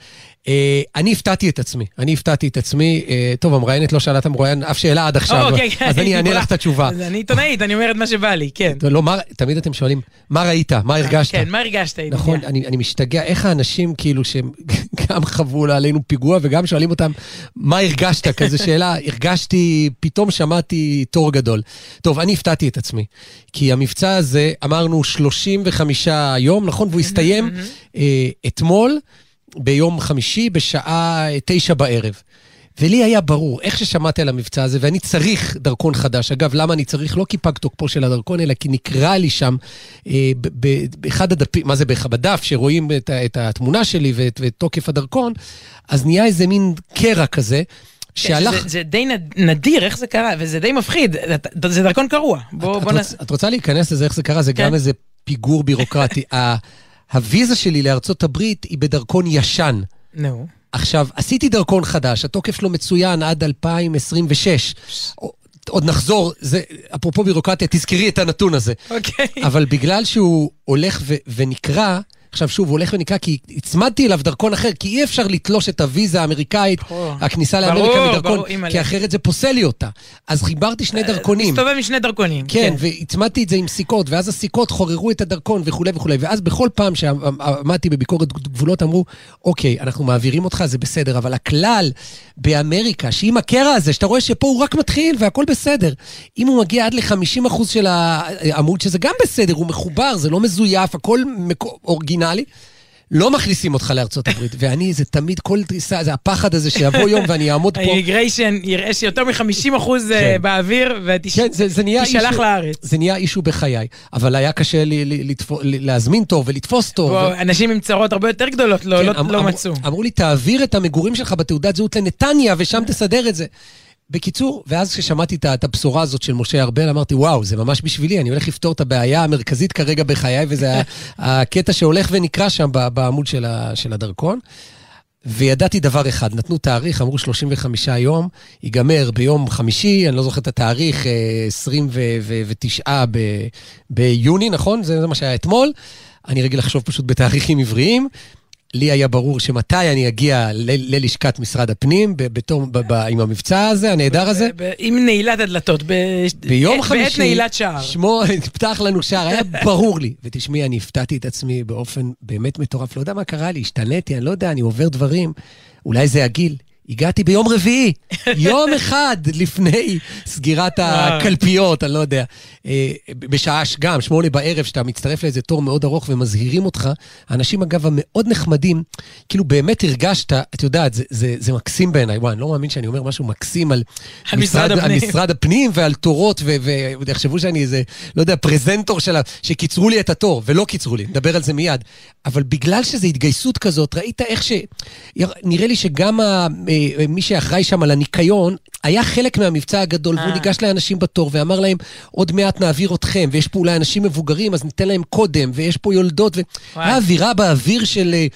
אה, אני הפתעתי את עצמי, אני הפתעתי את עצמי, אה, טוב, המראיינת לא שאלה את המרואיין אף שאלה עד עכשיו, אוקיי, כן. אז אני אענה לך את התשובה. אז אני עיתונאית, אני אומר את מה שבא לי, כן. *laughs* לא, מה- תמיד אתם שואלים, מה ראית? מה הרגשת? כן, מה הרגשת? נכון, אני, אני משתגע, איך האנשים כאילו שהם גם חוו עלינו פיגוע וגם שואלים אותם, מה הרגשת? כזה שאלה, הרגשתי, פתאום שמעתי תור גדול. טוב, אני הפתעתי את עצמי, כי המבצע הזה, אמרנו 35 יום, נכון? והוא הסתיים אה, אתמול, ביום חמישי, בשעה תשע בערב. ולי היה ברור, איך ששמעתי על המבצע הזה, ואני צריך דרכון חדש. אגב, למה אני צריך? לא כי פג תוקפו של הדרכון, אלא כי נקרא לי שם, אה, באחד הדפים, מה זה בדף, שרואים את, את התמונה שלי ואת, ואת תוקף הדרכון, אז נהיה איזה מין קרע כזה, שהלך... כן, זה, זה די נד- נדיר, איך זה קרה, וזה די מפחיד, זה- דרכון קרוע. בוא, את, בוא את, נעשה... רוצ, את רוצה להיכנס לזה, איך זה קרה? זה כן. גם איזה פיגור בירוקרטי. *laughs* הוויזה שלי לארצות הברית היא בדרכון ישן. נו. עכשיו, עשיתי דרכון חדש, התוקף שלו מצוין עד 2026. עוד נחזור, זה, אפרופו בירוקרטיה, תזכרי את הנתון הזה. אוקיי. אבל בגלל שהוא הולך ו- ונקרע, עכשיו שוב, הוא הולך ונקרע כי הצמדתי אליו דרכון אחר, כי אי אפשר לתלוש את הוויזה האמריקאית. הכניסה לאמריקה מדרכון. כי אחרת זה פוסל לי אותה. אז חיברתי שני דרכונים. מסתובב עם שני דרכונים. כן, והצמדתי את זה עם סיכות, ואז הסיכות חוררו את הדרכון וכולי וכולי. ואז בכל פעם שעמדתי בביקורת גבולות אמרו, אוקיי, אנחנו מעבירים אותך, זה בסדר, אבל הכלל באמריקה, שעם הקרע הזה, שאתה רואה שפה הוא רק מתחיל והכל בסדר. אם הוא מגיע עד ל-50% של העמוד, שזה גם בסדר, הוא מחובר, זה לא מזויף, הכל מקו- אורגינלי. לא מכניסים אותך לארצות הברית, *laughs* ואני, זה תמיד כל דריסה, זה הפחד הזה שיבוא יום ואני אעמוד פה. האימיגריישן יראה שיותר מ-50% כן. באוויר, כן, ותישלח אישו- לארץ. זה נהיה אישו בחיי. אבל היה קשה לי, להזמין תור ולתפוס ו... אנשים עם צרות הרבה יותר גדולות לא, כן, לא, אמ- לא מצאו. אמרו לי, תעביר את המגורים שלך בתעודת זהות לנתניה, ושם תסדר את זה. בקיצור, ואז כששמעתי את הבשורה הזאת של משה ארבל, אמרתי, וואו, זה ממש בשבילי, אני הולך לפתור את הבעיה המרכזית כרגע בחיי, וזה *laughs* הקטע שהולך ונקרא שם בעמוד של ה- של הדרכון. וידעתי דבר אחד, נתנו תאריך, אמרו 35 יום, ייגמר ביום חמישי, אני לא זוכר את התאריך, אה, 29 ב- ביוני, נכון? זה, זה מה שהיה אתמול. אני רגיל לחשוב פשוט בתאריכים עבריים. לי היה ברור שמתי אני אגיע ללשכת משרד הפנים, בתור, ב- ב- עם המבצע הזה, הנהדר הזה. ב- ב- עם נעילת הדלתות, ב- ביום בעת חמישי, נעילת שער. שמו, *laughs* פתח לנו שער, היה ברור לי. ותשמעי, אני הפתעתי את עצמי באופן באמת מטורף. לא יודע מה קרה לי, השתניתי, אני לא יודע, אני עובר דברים. אולי זה הגיל. הגעתי ביום רביעי, יום אחד לפני סגירת הקלפיות, אני לא יודע. אה, בשעה גם, שמונה בערב, שאתה מצטרף לאיזה תור מאוד ארוך ומזהירים אותך. האנשים, אגב, המאוד נחמדים, כאילו באמת הרגשת, את יודעת, זה, זה, זה מקסים בעיניי. וואי, אני לא מאמין שאני אומר משהו מקסים על, על משרד הפנים. על משרד הפנים ועל תורות, ויחשבו שאני איזה, לא יודע, פרזנטור שלה, שקיצרו לי את התור, ולא קיצרו לי, נדבר על זה מיד. אבל בגלל שזו התגייסות כזאת, ראית איך ש... נראה לי שגם ה... מי שאחראי שם על הניקיון, היה חלק מהמבצע הגדול, והוא אה. ניגש לאנשים בתור ואמר להם, עוד מעט נעביר אתכם, ויש פה אולי אנשים מבוגרים, אז ניתן להם קודם, ויש פה יולדות, וואי. והיה אווירה באוויר של... אה,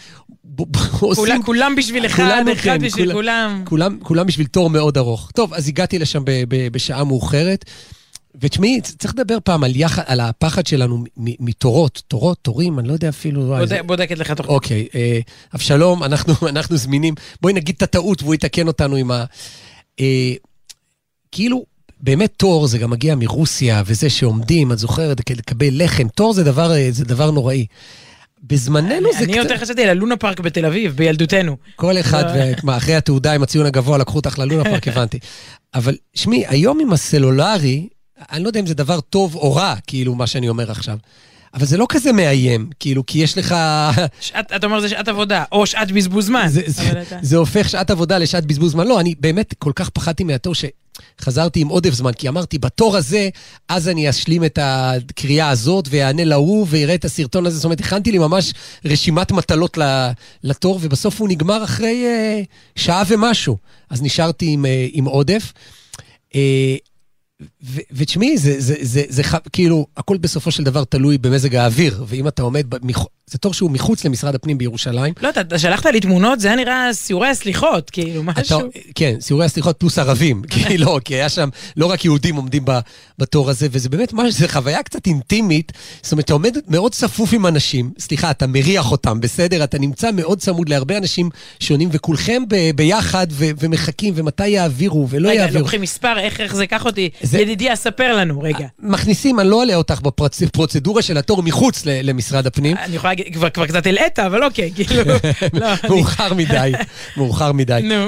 עושים- כולם- בשביל אחד, אחד כן, בשביל כולם- כולם. בשביל תור מאוד ארוך. טוב, אז הגעתי לשם בשעה מאוחרת, ותשמעי, צריך לדבר פעם על, יח... על הפחד שלנו מתורות, תורות, תורים, אני לא יודע אפילו... זה- בודק- בודקת לך תוך... אוקיי, אה, אבשלום, אנחנו, *laughs* אנחנו זמינים. בואי נגיד את הטעות והוא יתקן אותנו עם ה... אה, כאילו, באמת תור זה גם מגיע מרוסיה, וזה שעומדים, את זוכרת, כדי לקבל לחם. תור זה דבר, אה, זה דבר נוראי. בזמננו זה אני יותר חשבתי על הלונה פארק בתל אביב, בילדותנו. כל אחד, לא. מה, אחרי התעודה עם הציון הגבוה לקחו אותך ללונה פארק, *laughs* הבנתי. אבל שמי, היום עם הסלולרי, אני לא יודע אם זה דבר טוב או רע, כאילו, מה שאני אומר עכשיו. אבל זה לא כזה מאיים, כאילו, כי יש לך... שעת, אתה אומר זה שעת עבודה, או שעת בזבוז זמן. זה, זה, אתה- זה הופך שעת עבודה לשעת בזבוז זמן. לא, אני באמת כל כך פחדתי מהתור שחזרתי עם עודף זמן, כי אמרתי, בתור הזה, אז אני אשלים את הקריאה הזאת, ואענה להוא, ואראה את הסרטון הזה. זאת אומרת, הכנתי לי ממש רשימת מטלות לתור, ובסוף הוא נגמר אחרי אה, שעה ומשהו. אז נשארתי עם, אה, עם עודף. אה, ותשמעי, זה, זה, זה, זה, כאילו, הכל בסופו של דבר תלוי במזג האוויר, ואם אתה עומד, במח... זה תור שהוא מחוץ למשרד הפנים בירושלים. לא, אתה, שלחת לי תמונות, זה היה נראה סיורי הסליחות, כאילו, משהו. אתה, כן, סיורי הסליחות פלוס ערבים, *laughs* כי לא, כי היה שם לא רק יהודים עומדים ב- בתור הזה, וזה באמת משהו, זו חוויה קצת אינטימית. זאת אומרת, אתה עומד מאוד צפוף עם אנשים, סליחה, אתה מריח אותם, בסדר? אתה נמצא מאוד צמוד להרבה אנשים שונים, וכולכם ב- ביחד ו- ומחכים, ומתי יעבירו ולא רגע, יעבירו. לוקחים מספר, איך, איך זה, קח אותי. זה- ידידי, ספר לנו, רגע. מכניסים, אני לא אלאה אותך בפרוצדורה של התור מחוץ ל- למשרד הפנים. אני יכולה להגיד, כבר, כבר קצת הלאת, אבל אוקיי, כאילו, *laughs* לא, אני- מאוחר מדי, מאוחר מדי. נו.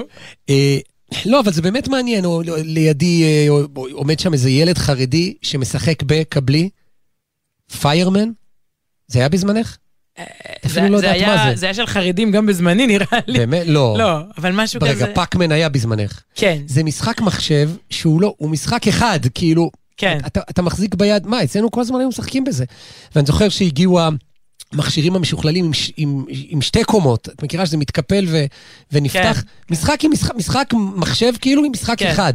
אה, לא, אבל זה באמת מעניין, או, לא, לידי אה, או- או- עומד שם איזה ילד חרדי שמשחק בקבלי, פיירמן, זה היה בזמנך? אפילו לא יודעת מה זה. זה היה של חרדים גם בזמני, נראה לי. באמת? לא. לא, אבל משהו כזה. ברגע, פאקמן היה בזמנך. כן, זה משחק מחשב שהוא לא, הוא משחק אחד, כאילו, כן. אתה, אתה מחזיק ביד, מה, אצלנו כל הזמן היו משחקים בזה. ואני זוכר שהגיעו המכשירים המשוכללים עם, עם, עם שתי קומות, את מכירה שזה מתקפל ו, ונפתח? כן. משחק עם משחק, משחק מחשב כאילו עם משחק כן. אחד.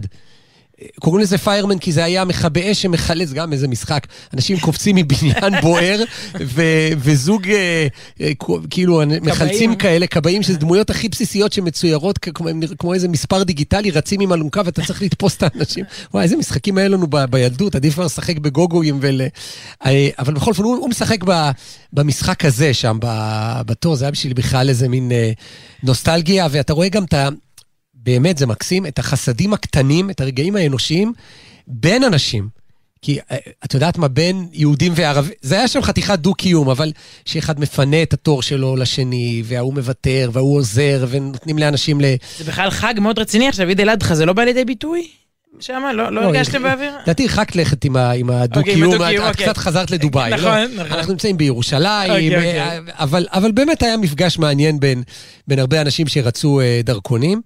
קוראים לזה פיירמן כי זה היה מכבי אש שמחלץ גם איזה משחק. אנשים קופצים מבניין *laughs* בוער, ו- וזוג אה, אה, כאילו מחלצים כאלה, כבאים, שזה דמויות הכי בסיסיות שמצוירות כמו, כמו איזה מספר דיגיטלי, רצים עם אלונקה ואתה צריך לתפוס את האנשים. *laughs* וואי, איזה משחקים היה לנו ב- בילדות, עדיף כבר לשחק בגוגויים ול... אה, אבל בכל אופן, הוא, הוא משחק ב- במשחק הזה שם, בתור, זה היה בשביל בכלל איזה מין אה, נוסטלגיה, ואתה רואה גם את ה... באמת, זה מקסים, את החסדים הקטנים, את הרגעים האנושיים בין אנשים. כי אה, את יודעת מה, בין יהודים וערבים, זה היה שם חתיכת דו-קיום, אבל שאחד מפנה את התור שלו לשני, וההוא מוותר, וההוא עוזר, ונותנים לאנשים ל... זה בכלל חג מאוד רציני עכשיו, עיד אל-אדחא, זה לא בא לידי ביטוי? שמה, לא לא הרגשתם באוויר? לדעתי הרחקת לכת עם אוקיי, הדו-קיום, עם הדו-קיום, את אוקיי. קצת חזרת לדובאי. נכון, לא? נכון. אנחנו נמצאים בירושלים, אוקיי, אה. אבל, אבל באמת היה מפגש מעניין בין, בין הרבה אנשים שרצו אה, דרכונים.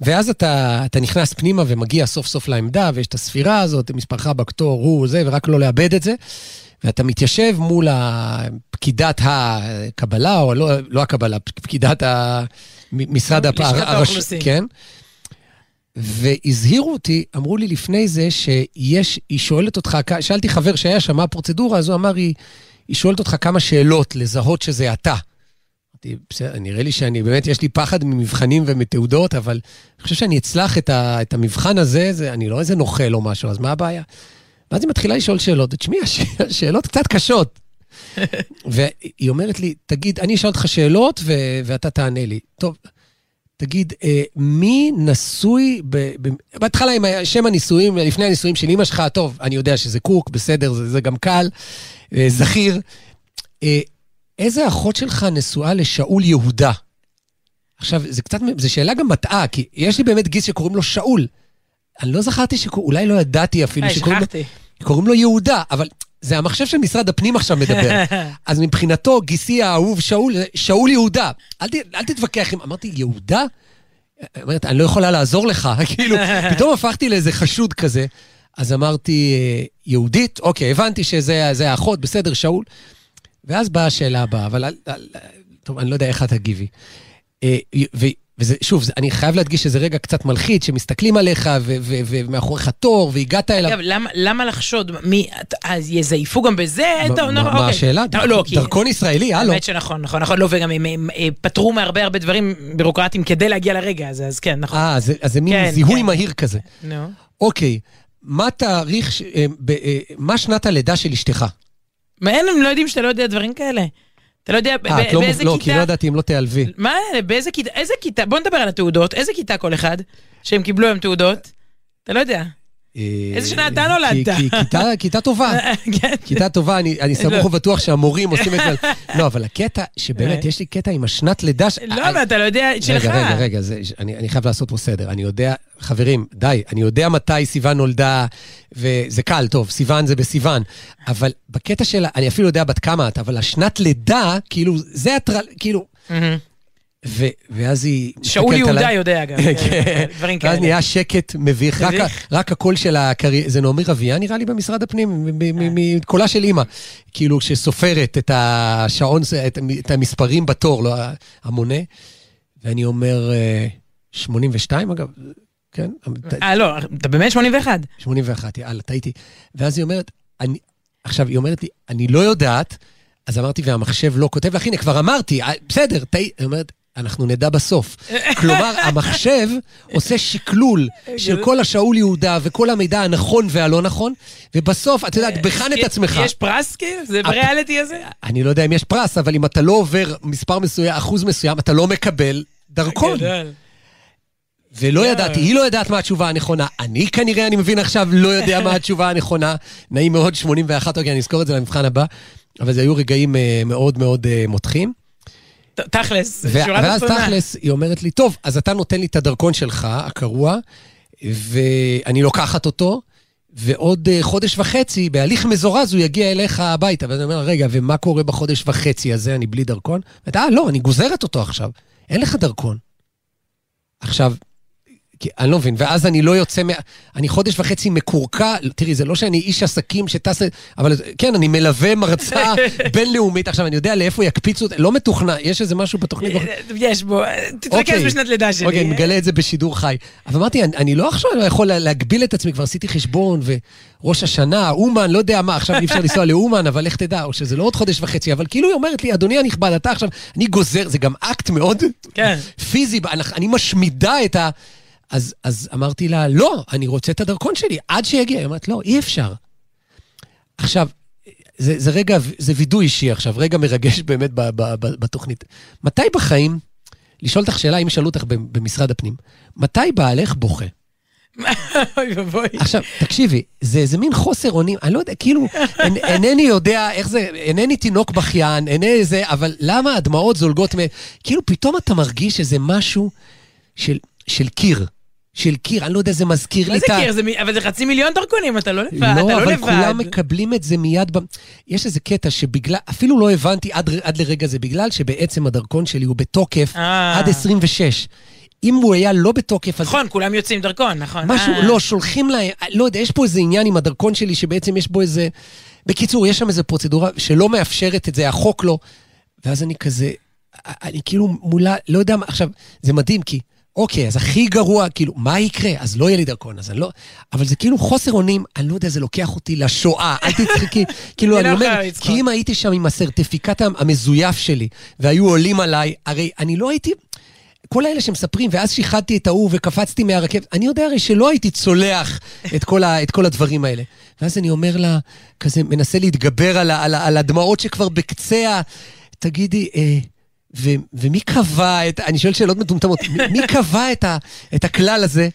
ואז אתה, אתה נכנס פנימה ומגיע סוף סוף לעמדה, ויש את הספירה הזאת, מספרך בכתור, הוא זה, ורק לא לאבד את זה. ואתה מתיישב מול פקידת הקבלה, או לא, לא הקבלה, פקידת ה- משרד הפ... לשכת הרש- האוכלוסין. כן. והזהירו אותי, אמרו לי לפני זה שיש, היא שואלת אותך, שאלתי חבר שהיה שם, מה הפרוצדורה, אז הוא אמר, היא, היא שואלת אותך כמה שאלות לזהות שזה אתה. בסדר, נראה לי שאני, באמת, יש לי פחד ממבחנים ומתעודות, אבל אני חושב שאני אצלח את, ה, את המבחן הזה, זה, אני לא איזה נוכל או משהו, אז מה הבעיה? ואז היא מתחילה לשאול שאלות, ותשמעי, הש- השאלות קצת קשות. *laughs* והיא אומרת לי, תגיד, אני אשאל אותך שאלות ו- ואתה תענה לי. טוב, תגיד, אה, מי נשוי, ב- ב- בהתחלה עם שם הנישואים, לפני הנישואים של אמא שלך, טוב, אני יודע שזה קוק, בסדר, זה, זה גם קל, אה, זכיר. אה, איזה אחות שלך נשואה לשאול יהודה? עכשיו, זה קצת, זו שאלה גם מטעה, כי יש לי באמת גיס שקוראים לו שאול. אני לא זכרתי שקוראים, אולי לא ידעתי אפילו אה, שקוראים לו... קוראים לו יהודה, אבל זה המחשב של משרד הפנים עכשיו מדבר. *laughs* אז מבחינתו, גיסי האהוב שאול, שאול יהודה. אל, ת, אל תתווכח עם... אמרתי, יהודה? היא אומרת, אני לא יכולה לעזור לך. *laughs* כאילו, *laughs* פתאום הפכתי לאיזה חשוד כזה. אז אמרתי, אה, יהודית? אוקיי, הבנתי שזה זה האחות, בסדר, שאול. ואז באה השאלה הבאה, אבל אל- אל- טוב, אני לא יודע איך את תגיבי. אה, ו- וזה, שוב, זה- אני חייב להדגיש שזה רגע קצת מלחיץ, שמסתכלים עליך, ומאחוריך תור, והגעת אליו. אגב, למה- למה לחשוד? מי, אז יזייפו גם בזה? מה- טוב, מה מה אוקיי. השאלה? לא, לא, כי... דרכון ישראלי, הלו. האמת שנכון, נכון, נכון, לא, וגם הם, אה, פתרו מהרבה הרבה דברים בירוקרטיים כדי להגיע לרגע הזה, אז כן, נכון. אה, אז זה מין כן, זיהוי כן. מהיר כזה. נו. אוקיי, מה תאריך, אה, מה שנת הלידה של אשתך? מה, אין, הם לא יודעים שאתה לא יודע דברים כאלה. אתה לא יודע ב- אה, לא באיזה מוב- לא, כי כיתה... לא ידעתי אם לא תיעלבי. מה, באיזה כיתה, איזה כיתה, בוא נדבר על התעודות, איזה כיתה כל אחד, שהם קיבלו היום תעודות? אתה לא יודע. אה, איזה שנה אתה נולדת? כי- כי- כיתה- טובה. *laughs* כן. כיתה טובה, אני, אני סמוך לא. ובטוח שהמורים עושים את זה. *laughs* לא, אבל הקטע, שבאמת, יש לי קטע עם השנת לידה. לא, אבל אתה לא יודע, שלך. רגע, רגע, רגע, אני, אני חייב לעשות פה סדר. אני יודע, חברים, די, אני יודע מתי סיוון נולדה, וזה קל, טוב, סיוון זה בסיוון. אבל בקטע שלה, אני אפילו יודע בת כמה את, אבל השנת לידה, כאילו, זה הטרל, כאילו... ו, ואז היא... שאול יהודה עליי. יודע גם. כן. דברים ואז כאלה. נהיה שקט מביך, רק. רק הקול של הקרי... זה נעמי רביע נראה לי במשרד הפנים, מ- מקולה של אימא. כאילו, שסופרת את השעון, את, את המספרים בתור, לא המונה. ואני אומר, אה, 82 אגב, כן? אה, לא, אתה באמת 81. 81, יאללה, טעיתי. ואז היא אומרת, אני, עכשיו, היא אומרת לי, אני לא יודעת, אז אמרתי, והמחשב לא כותב לך, הנה, כבר אמרתי, אה, בסדר, טעיתי. היא אומרת, אנחנו נדע בסוף. *laughs* כלומר, המחשב עושה שקלול של כל השאול יהודה וכל המידע הנכון והלא נכון, ובסוף, את יודעת, בחן את עצמך. יש פרס כאילו? זה בריאליטי הזה? אני לא יודע אם יש פרס, אבל אם אתה לא עובר מספר מסוים, אחוז מסוים, אתה לא מקבל דרכון. ולא יואו. ידעתי, היא לא יודעת מה התשובה הנכונה. אני כנראה, אני מבין עכשיו, לא יודע מה התשובה הנכונה. נעים מאוד, 81, אוקיי, אני אזכור את זה למבחן הבא. אבל זה היו רגעים אה, מאוד מאוד אה, מותחים. תכלס, שורה ואז תחתונה. תכלס, היא אומרת לי, טוב, אז אתה נותן לי את הדרכון שלך, הקרוע, ואני לוקחת אותו, ועוד אה, חודש וחצי, בהליך מזורז, הוא יגיע אליך הביתה. ואני אומר, רגע, ומה קורה בחודש וחצי הזה, אני בלי דרכון? ואתה, אה, לא, אני גוזרת אותו עכשיו. אין לך דרכון. עכשיו, כי, אני לא מבין, ואז אני לא יוצא מה... אני חודש וחצי מקורקע, תראי, זה לא שאני איש עסקים שטס... אבל כן, אני מלווה מרצה *laughs* בינלאומית. עכשיו, אני יודע לאיפה יקפיצו, לא מתוכנן, יש איזה משהו בתוכנית. יש בו, תתרכז אוקיי. בשנת לידה שלי. אוקיי, אני מגלה את זה בשידור חי. אבל אמרתי, אני, אני לא עכשיו יכול לה- להגביל את עצמי, כבר עשיתי חשבון, וראש השנה, אומן, לא יודע מה, עכשיו אי אפשר לנסוע לאומן, אבל לך תדע, או שזה לא עוד חודש וחצי, אבל כאילו היא אומרת לי, אדוני הנכבד, אתה עכשיו, אני גוזר, זה גם אקט מאוד כן. פיזי, אני, אני משמידה את ה... אז, אז אמרתי לה, לא, אני רוצה את הדרכון שלי, עד שיגיע. היא אומרת, לא, אי אפשר. עכשיו, זה, זה רגע, זה וידוי אישי עכשיו, רגע מרגש *laughs* באמת ב, ב, ב, בתוכנית. מתי בחיים, לשאול אותך שאלה, אם ישאלו אותך במשרד הפנים, מתי בעלך בוכה? *laughs* אוי ואבוי. עכשיו, תקשיבי, זה איזה מין חוסר אונים, אני לא יודע, כאילו, אין, אינני יודע איך זה, אינני תינוק בכיין, אינני זה, אבל למה הדמעות זולגות מ... כאילו, פתאום אתה מרגיש איזה משהו של, של קיר. של קיר, אני לא יודע, זה מזכיר מה לי את ה... קיר? זה מ- אבל זה חצי מיליון דרכונים, אתה לא לבד, אתה לא, לא אבל. כולם מקבלים את זה מיד. ב... יש איזה קטע שבגלל, אפילו לא הבנתי עד, עד לרגע זה, בגלל שבעצם הדרכון שלי הוא בתוקף אה. עד 26. אם הוא היה לא בתוקף, אז נכון, כולם יוצאים דרכון, נכון. משהו, אה. לא, שולחים להם, לא יודע, יש פה איזה עניין עם הדרכון שלי, שבעצם יש בו איזה... בקיצור, יש שם איזה פרוצדורה שלא מאפשרת את זה, החוק לא. ואז אני כזה, אני כאילו מולה, לא יודע מה, עכשיו, זה מדהים, כי, אוקיי, אז הכי גרוע, כאילו, מה יקרה? אז לא יהיה לי דרכון, אז אני לא... אבל זה כאילו חוסר אונים, אני לא יודע, זה לוקח אותי לשואה, אל תצחקי, *laughs* כאילו, אני לא אומר. כי אם הייתי שם עם הסרטיפיקט המזויף שלי, והיו עולים עליי, הרי אני לא הייתי... כל האלה שמספרים, ואז שיחדתי את ההוא וקפצתי מהרכבת, אני יודע הרי שלא הייתי צולח את כל, ה, את כל הדברים האלה. ואז אני אומר לה, כזה מנסה להתגבר על, ה, על, ה, על הדמעות שכבר בקצה ה... תגידי, אה, ו, ומי קבע את, אני שואל שאלות מטומטמות, מי, מי קבע את, ה, את הכלל הזה?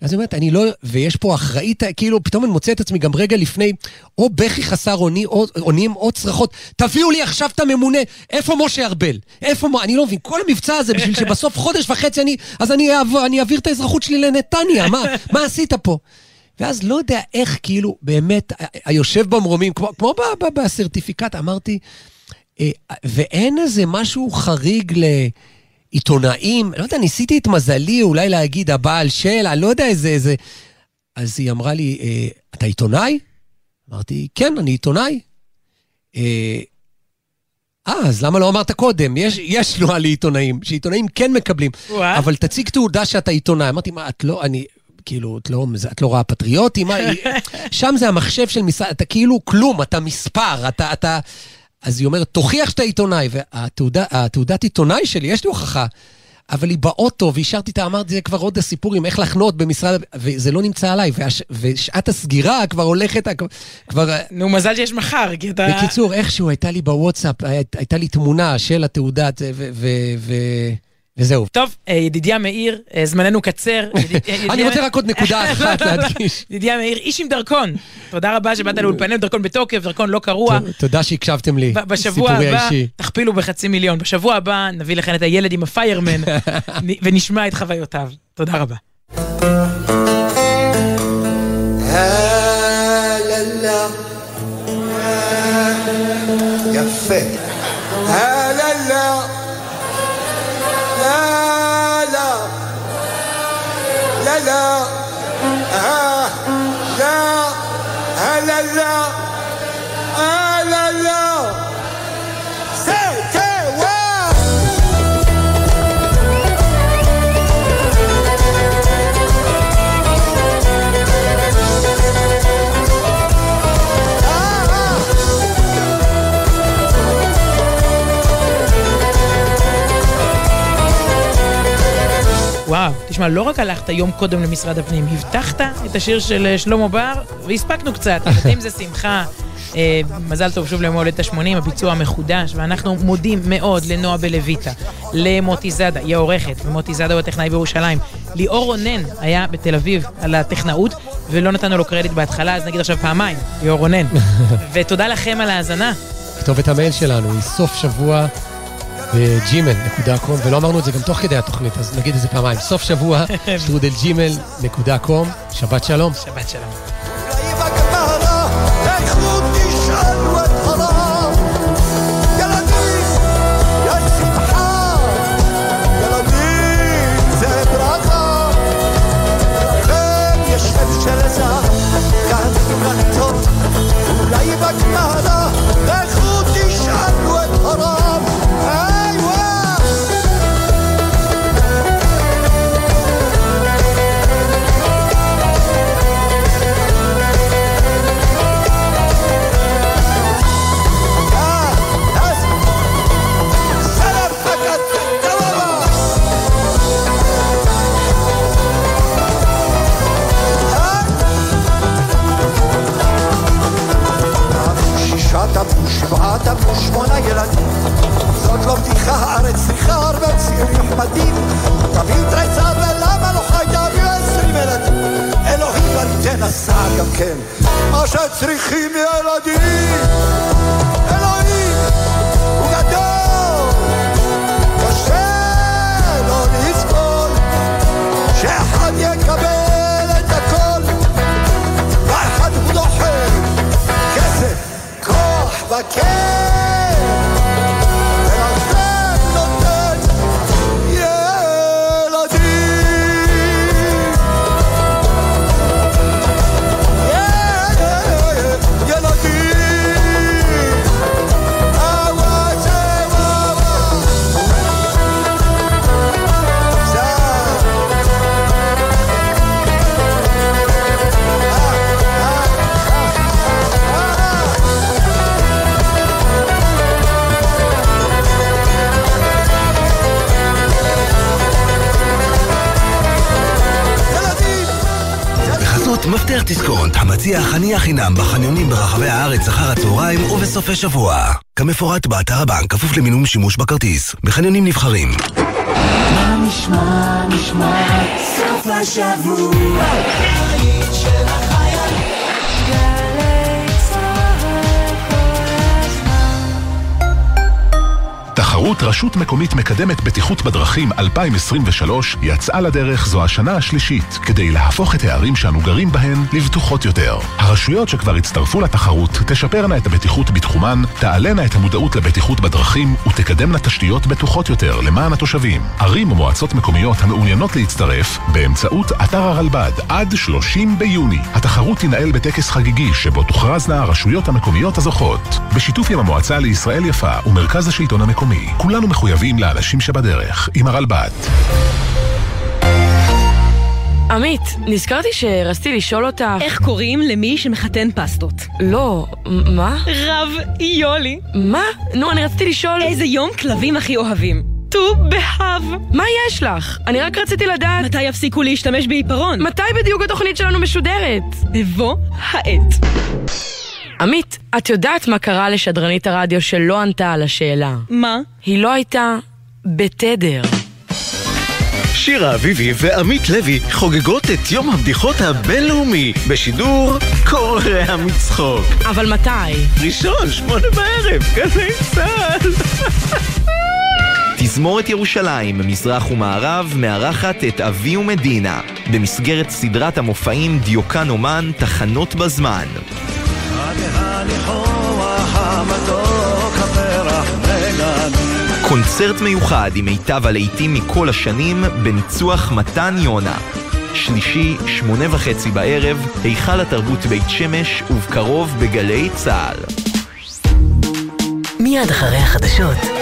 אז היא אומרת, אני לא, ויש פה אחראית, כאילו, פתאום אני מוצא את עצמי גם רגע לפני, או בכי חסר אוני, או, אונים, או צרחות, תביאו לי עכשיו את הממונה, איפה משה ארבל? איפה, אני לא מבין, כל המבצע הזה בשביל שבסוף חודש וחצי אני, אז אני, אעב- אני אעביר את האזרחות שלי לנתניה, מה, מה עשית פה? ואז לא יודע איך, כאילו, באמת, היושב במרומים, כמו, כמו בסרטיפיקט, אמרתי, ואין איזה משהו חריג לעיתונאים, לא יודע, ניסיתי את מזלי אולי להגיד הבעל של, אני לא יודע איזה, איזה... אז היא אמרה לי, אה, אתה עיתונאי? אמרתי, כן, אני עיתונאי. אה, אה, אז למה לא אמרת קודם? יש, יש נוהל לעיתונאים, שעיתונאים כן מקבלים. וואט? אבל תציג תעודה שאתה עיתונאי. אמרתי, מה, את לא, אני, כאילו, את לא, את לא רואה פטריוטי? מה, *laughs* שם זה המחשב של משרד, אתה כאילו כלום, אתה מספר, אתה, אתה... אז היא אומרת, תוכיח שאתה עיתונאי, והתעודת עיתונאי שלי, יש לי הוכחה. אבל היא באוטו, והשארתי אותה, אמרתי, זה כבר עוד הסיפור עם איך לחנות במשרד, וזה לא נמצא עליי, והש, ושעת הסגירה כבר הולכת, כבר... נו, מזל שיש מחר, כי אתה... בקיצור, איכשהו הייתה לי בוואטסאפ, הי- הייתה לי תמונה של התעודת, ו- ו- ו- וזהו. טוב, אה, ידידיה מאיר, אה, זמננו קצר. *laughs* אני רוצה רק עוד נקודה *laughs* אחת להדגיש. ידידיה מאיר, איש עם דרכון. תודה רבה שבאת לאולפנינו, דרכון בתוקף, דרכון לא קרוע. תודה שהקשבתם לי, סיפורי האישי. בשבוע הבא, תכפילו בחצי מיליון. בשבוע הבא נביא לכאן את הילד עם הפיירמן, *laughs* ונשמע את חוויותיו. תודה רבה. יפה. هلا ها لا. هلا لا. آه. תשמע, לא רק הלכת יום קודם למשרד הפנים, הבטחת את השיר של אה, שלמה בר, והספקנו קצת. ילדים זה שמחה. אה, מזל טוב שוב ליום ההולדת ה-80, הביצוע המחודש, ואנחנו מודים מאוד לנועה בלויטה, למוטי זאדה, היא העורכת, ומוטי זאדה הוא הטכנאי בירושלים. ליאור רונן היה בתל אביב על הטכנאות, ולא נתנו לו קרדיט בהתחלה, אז נגיד עכשיו פעמיים, ליאור רונן. *laughs* ותודה לכם על ההאזנה. כתובת המייל שלנו היא סוף שבוע בג'ימל.קום, ולא אמרנו את זה גם תוך כדי התוכנית, אז נגיד את זה פעמיים. סוף שבוע, *laughs* שטרודל ג'ימל.קום, שבת שלום. שבת שלום. המציע חניה חינם בחניונים ברחבי הארץ אחר הצהריים ובסופי שבוע. כמפורט באתר הבנק, כפוף למינום שימוש בכרטיס. בחניונים נבחרים. תחרות רשות מקומית מקדמת בטיחות בדרכים 2023 יצאה לדרך זו השנה השלישית כדי להפוך את הערים שאנו גרים בהן לבטוחות יותר. הרשויות שכבר הצטרפו לתחרות תשפרנה את הבטיחות בתחומן, תעלנה את המודעות לבטיחות בדרכים ותקדמנה תשתיות בטוחות יותר למען התושבים. ערים ומועצות מקומיות המעוניינות להצטרף באמצעות אתר הרלב"ד עד 30 ביוני. התחרות תינעל בטקס חגיגי שבו תוכרזנה הרשויות המקומיות הזוכות. בשיתוף עם המועצה לישראל יפה ומרכז השלטון המקומי, כולנו מחויבים לאנשים שבדרך, עם הרלב"ד. עמית, נזכרתי שרציתי לשאול אותך... איך קוראים למי שמחתן פסטות? לא, מה? רב יולי. מה? נו, אני רציתי לשאול... איזה יום כלבים הכי אוהבים? ט"ו באב. מה יש לך? אני רק רציתי לדעת... מתי יפסיקו להשתמש בעיפרון? מתי בדיוק התוכנית שלנו משודרת? בבוא העת. עמית, את יודעת מה קרה לשדרנית הרדיו שלא ענתה על השאלה? מה? היא לא הייתה בתדר. שירה אביבי ועמית לוי חוגגות את יום הבדיחות הבינלאומי בשידור קורע מצחוק. אבל מתי? ראשון, שמונה בערב, גלי צה"ל. תזמורת ירושלים, מזרח ומערב, מארחת את אבי ומדינה, במסגרת סדרת המופעים דיוקן אומן, תחנות בזמן. קונצרט מיוחד עם מיטב הלהיטים מכל השנים, בניצוח מתן יונה. שלישי, שמונה וחצי בערב, היכל התרבות בית שמש, ובקרוב בגלי צה"ל. מיד אחרי החדשות,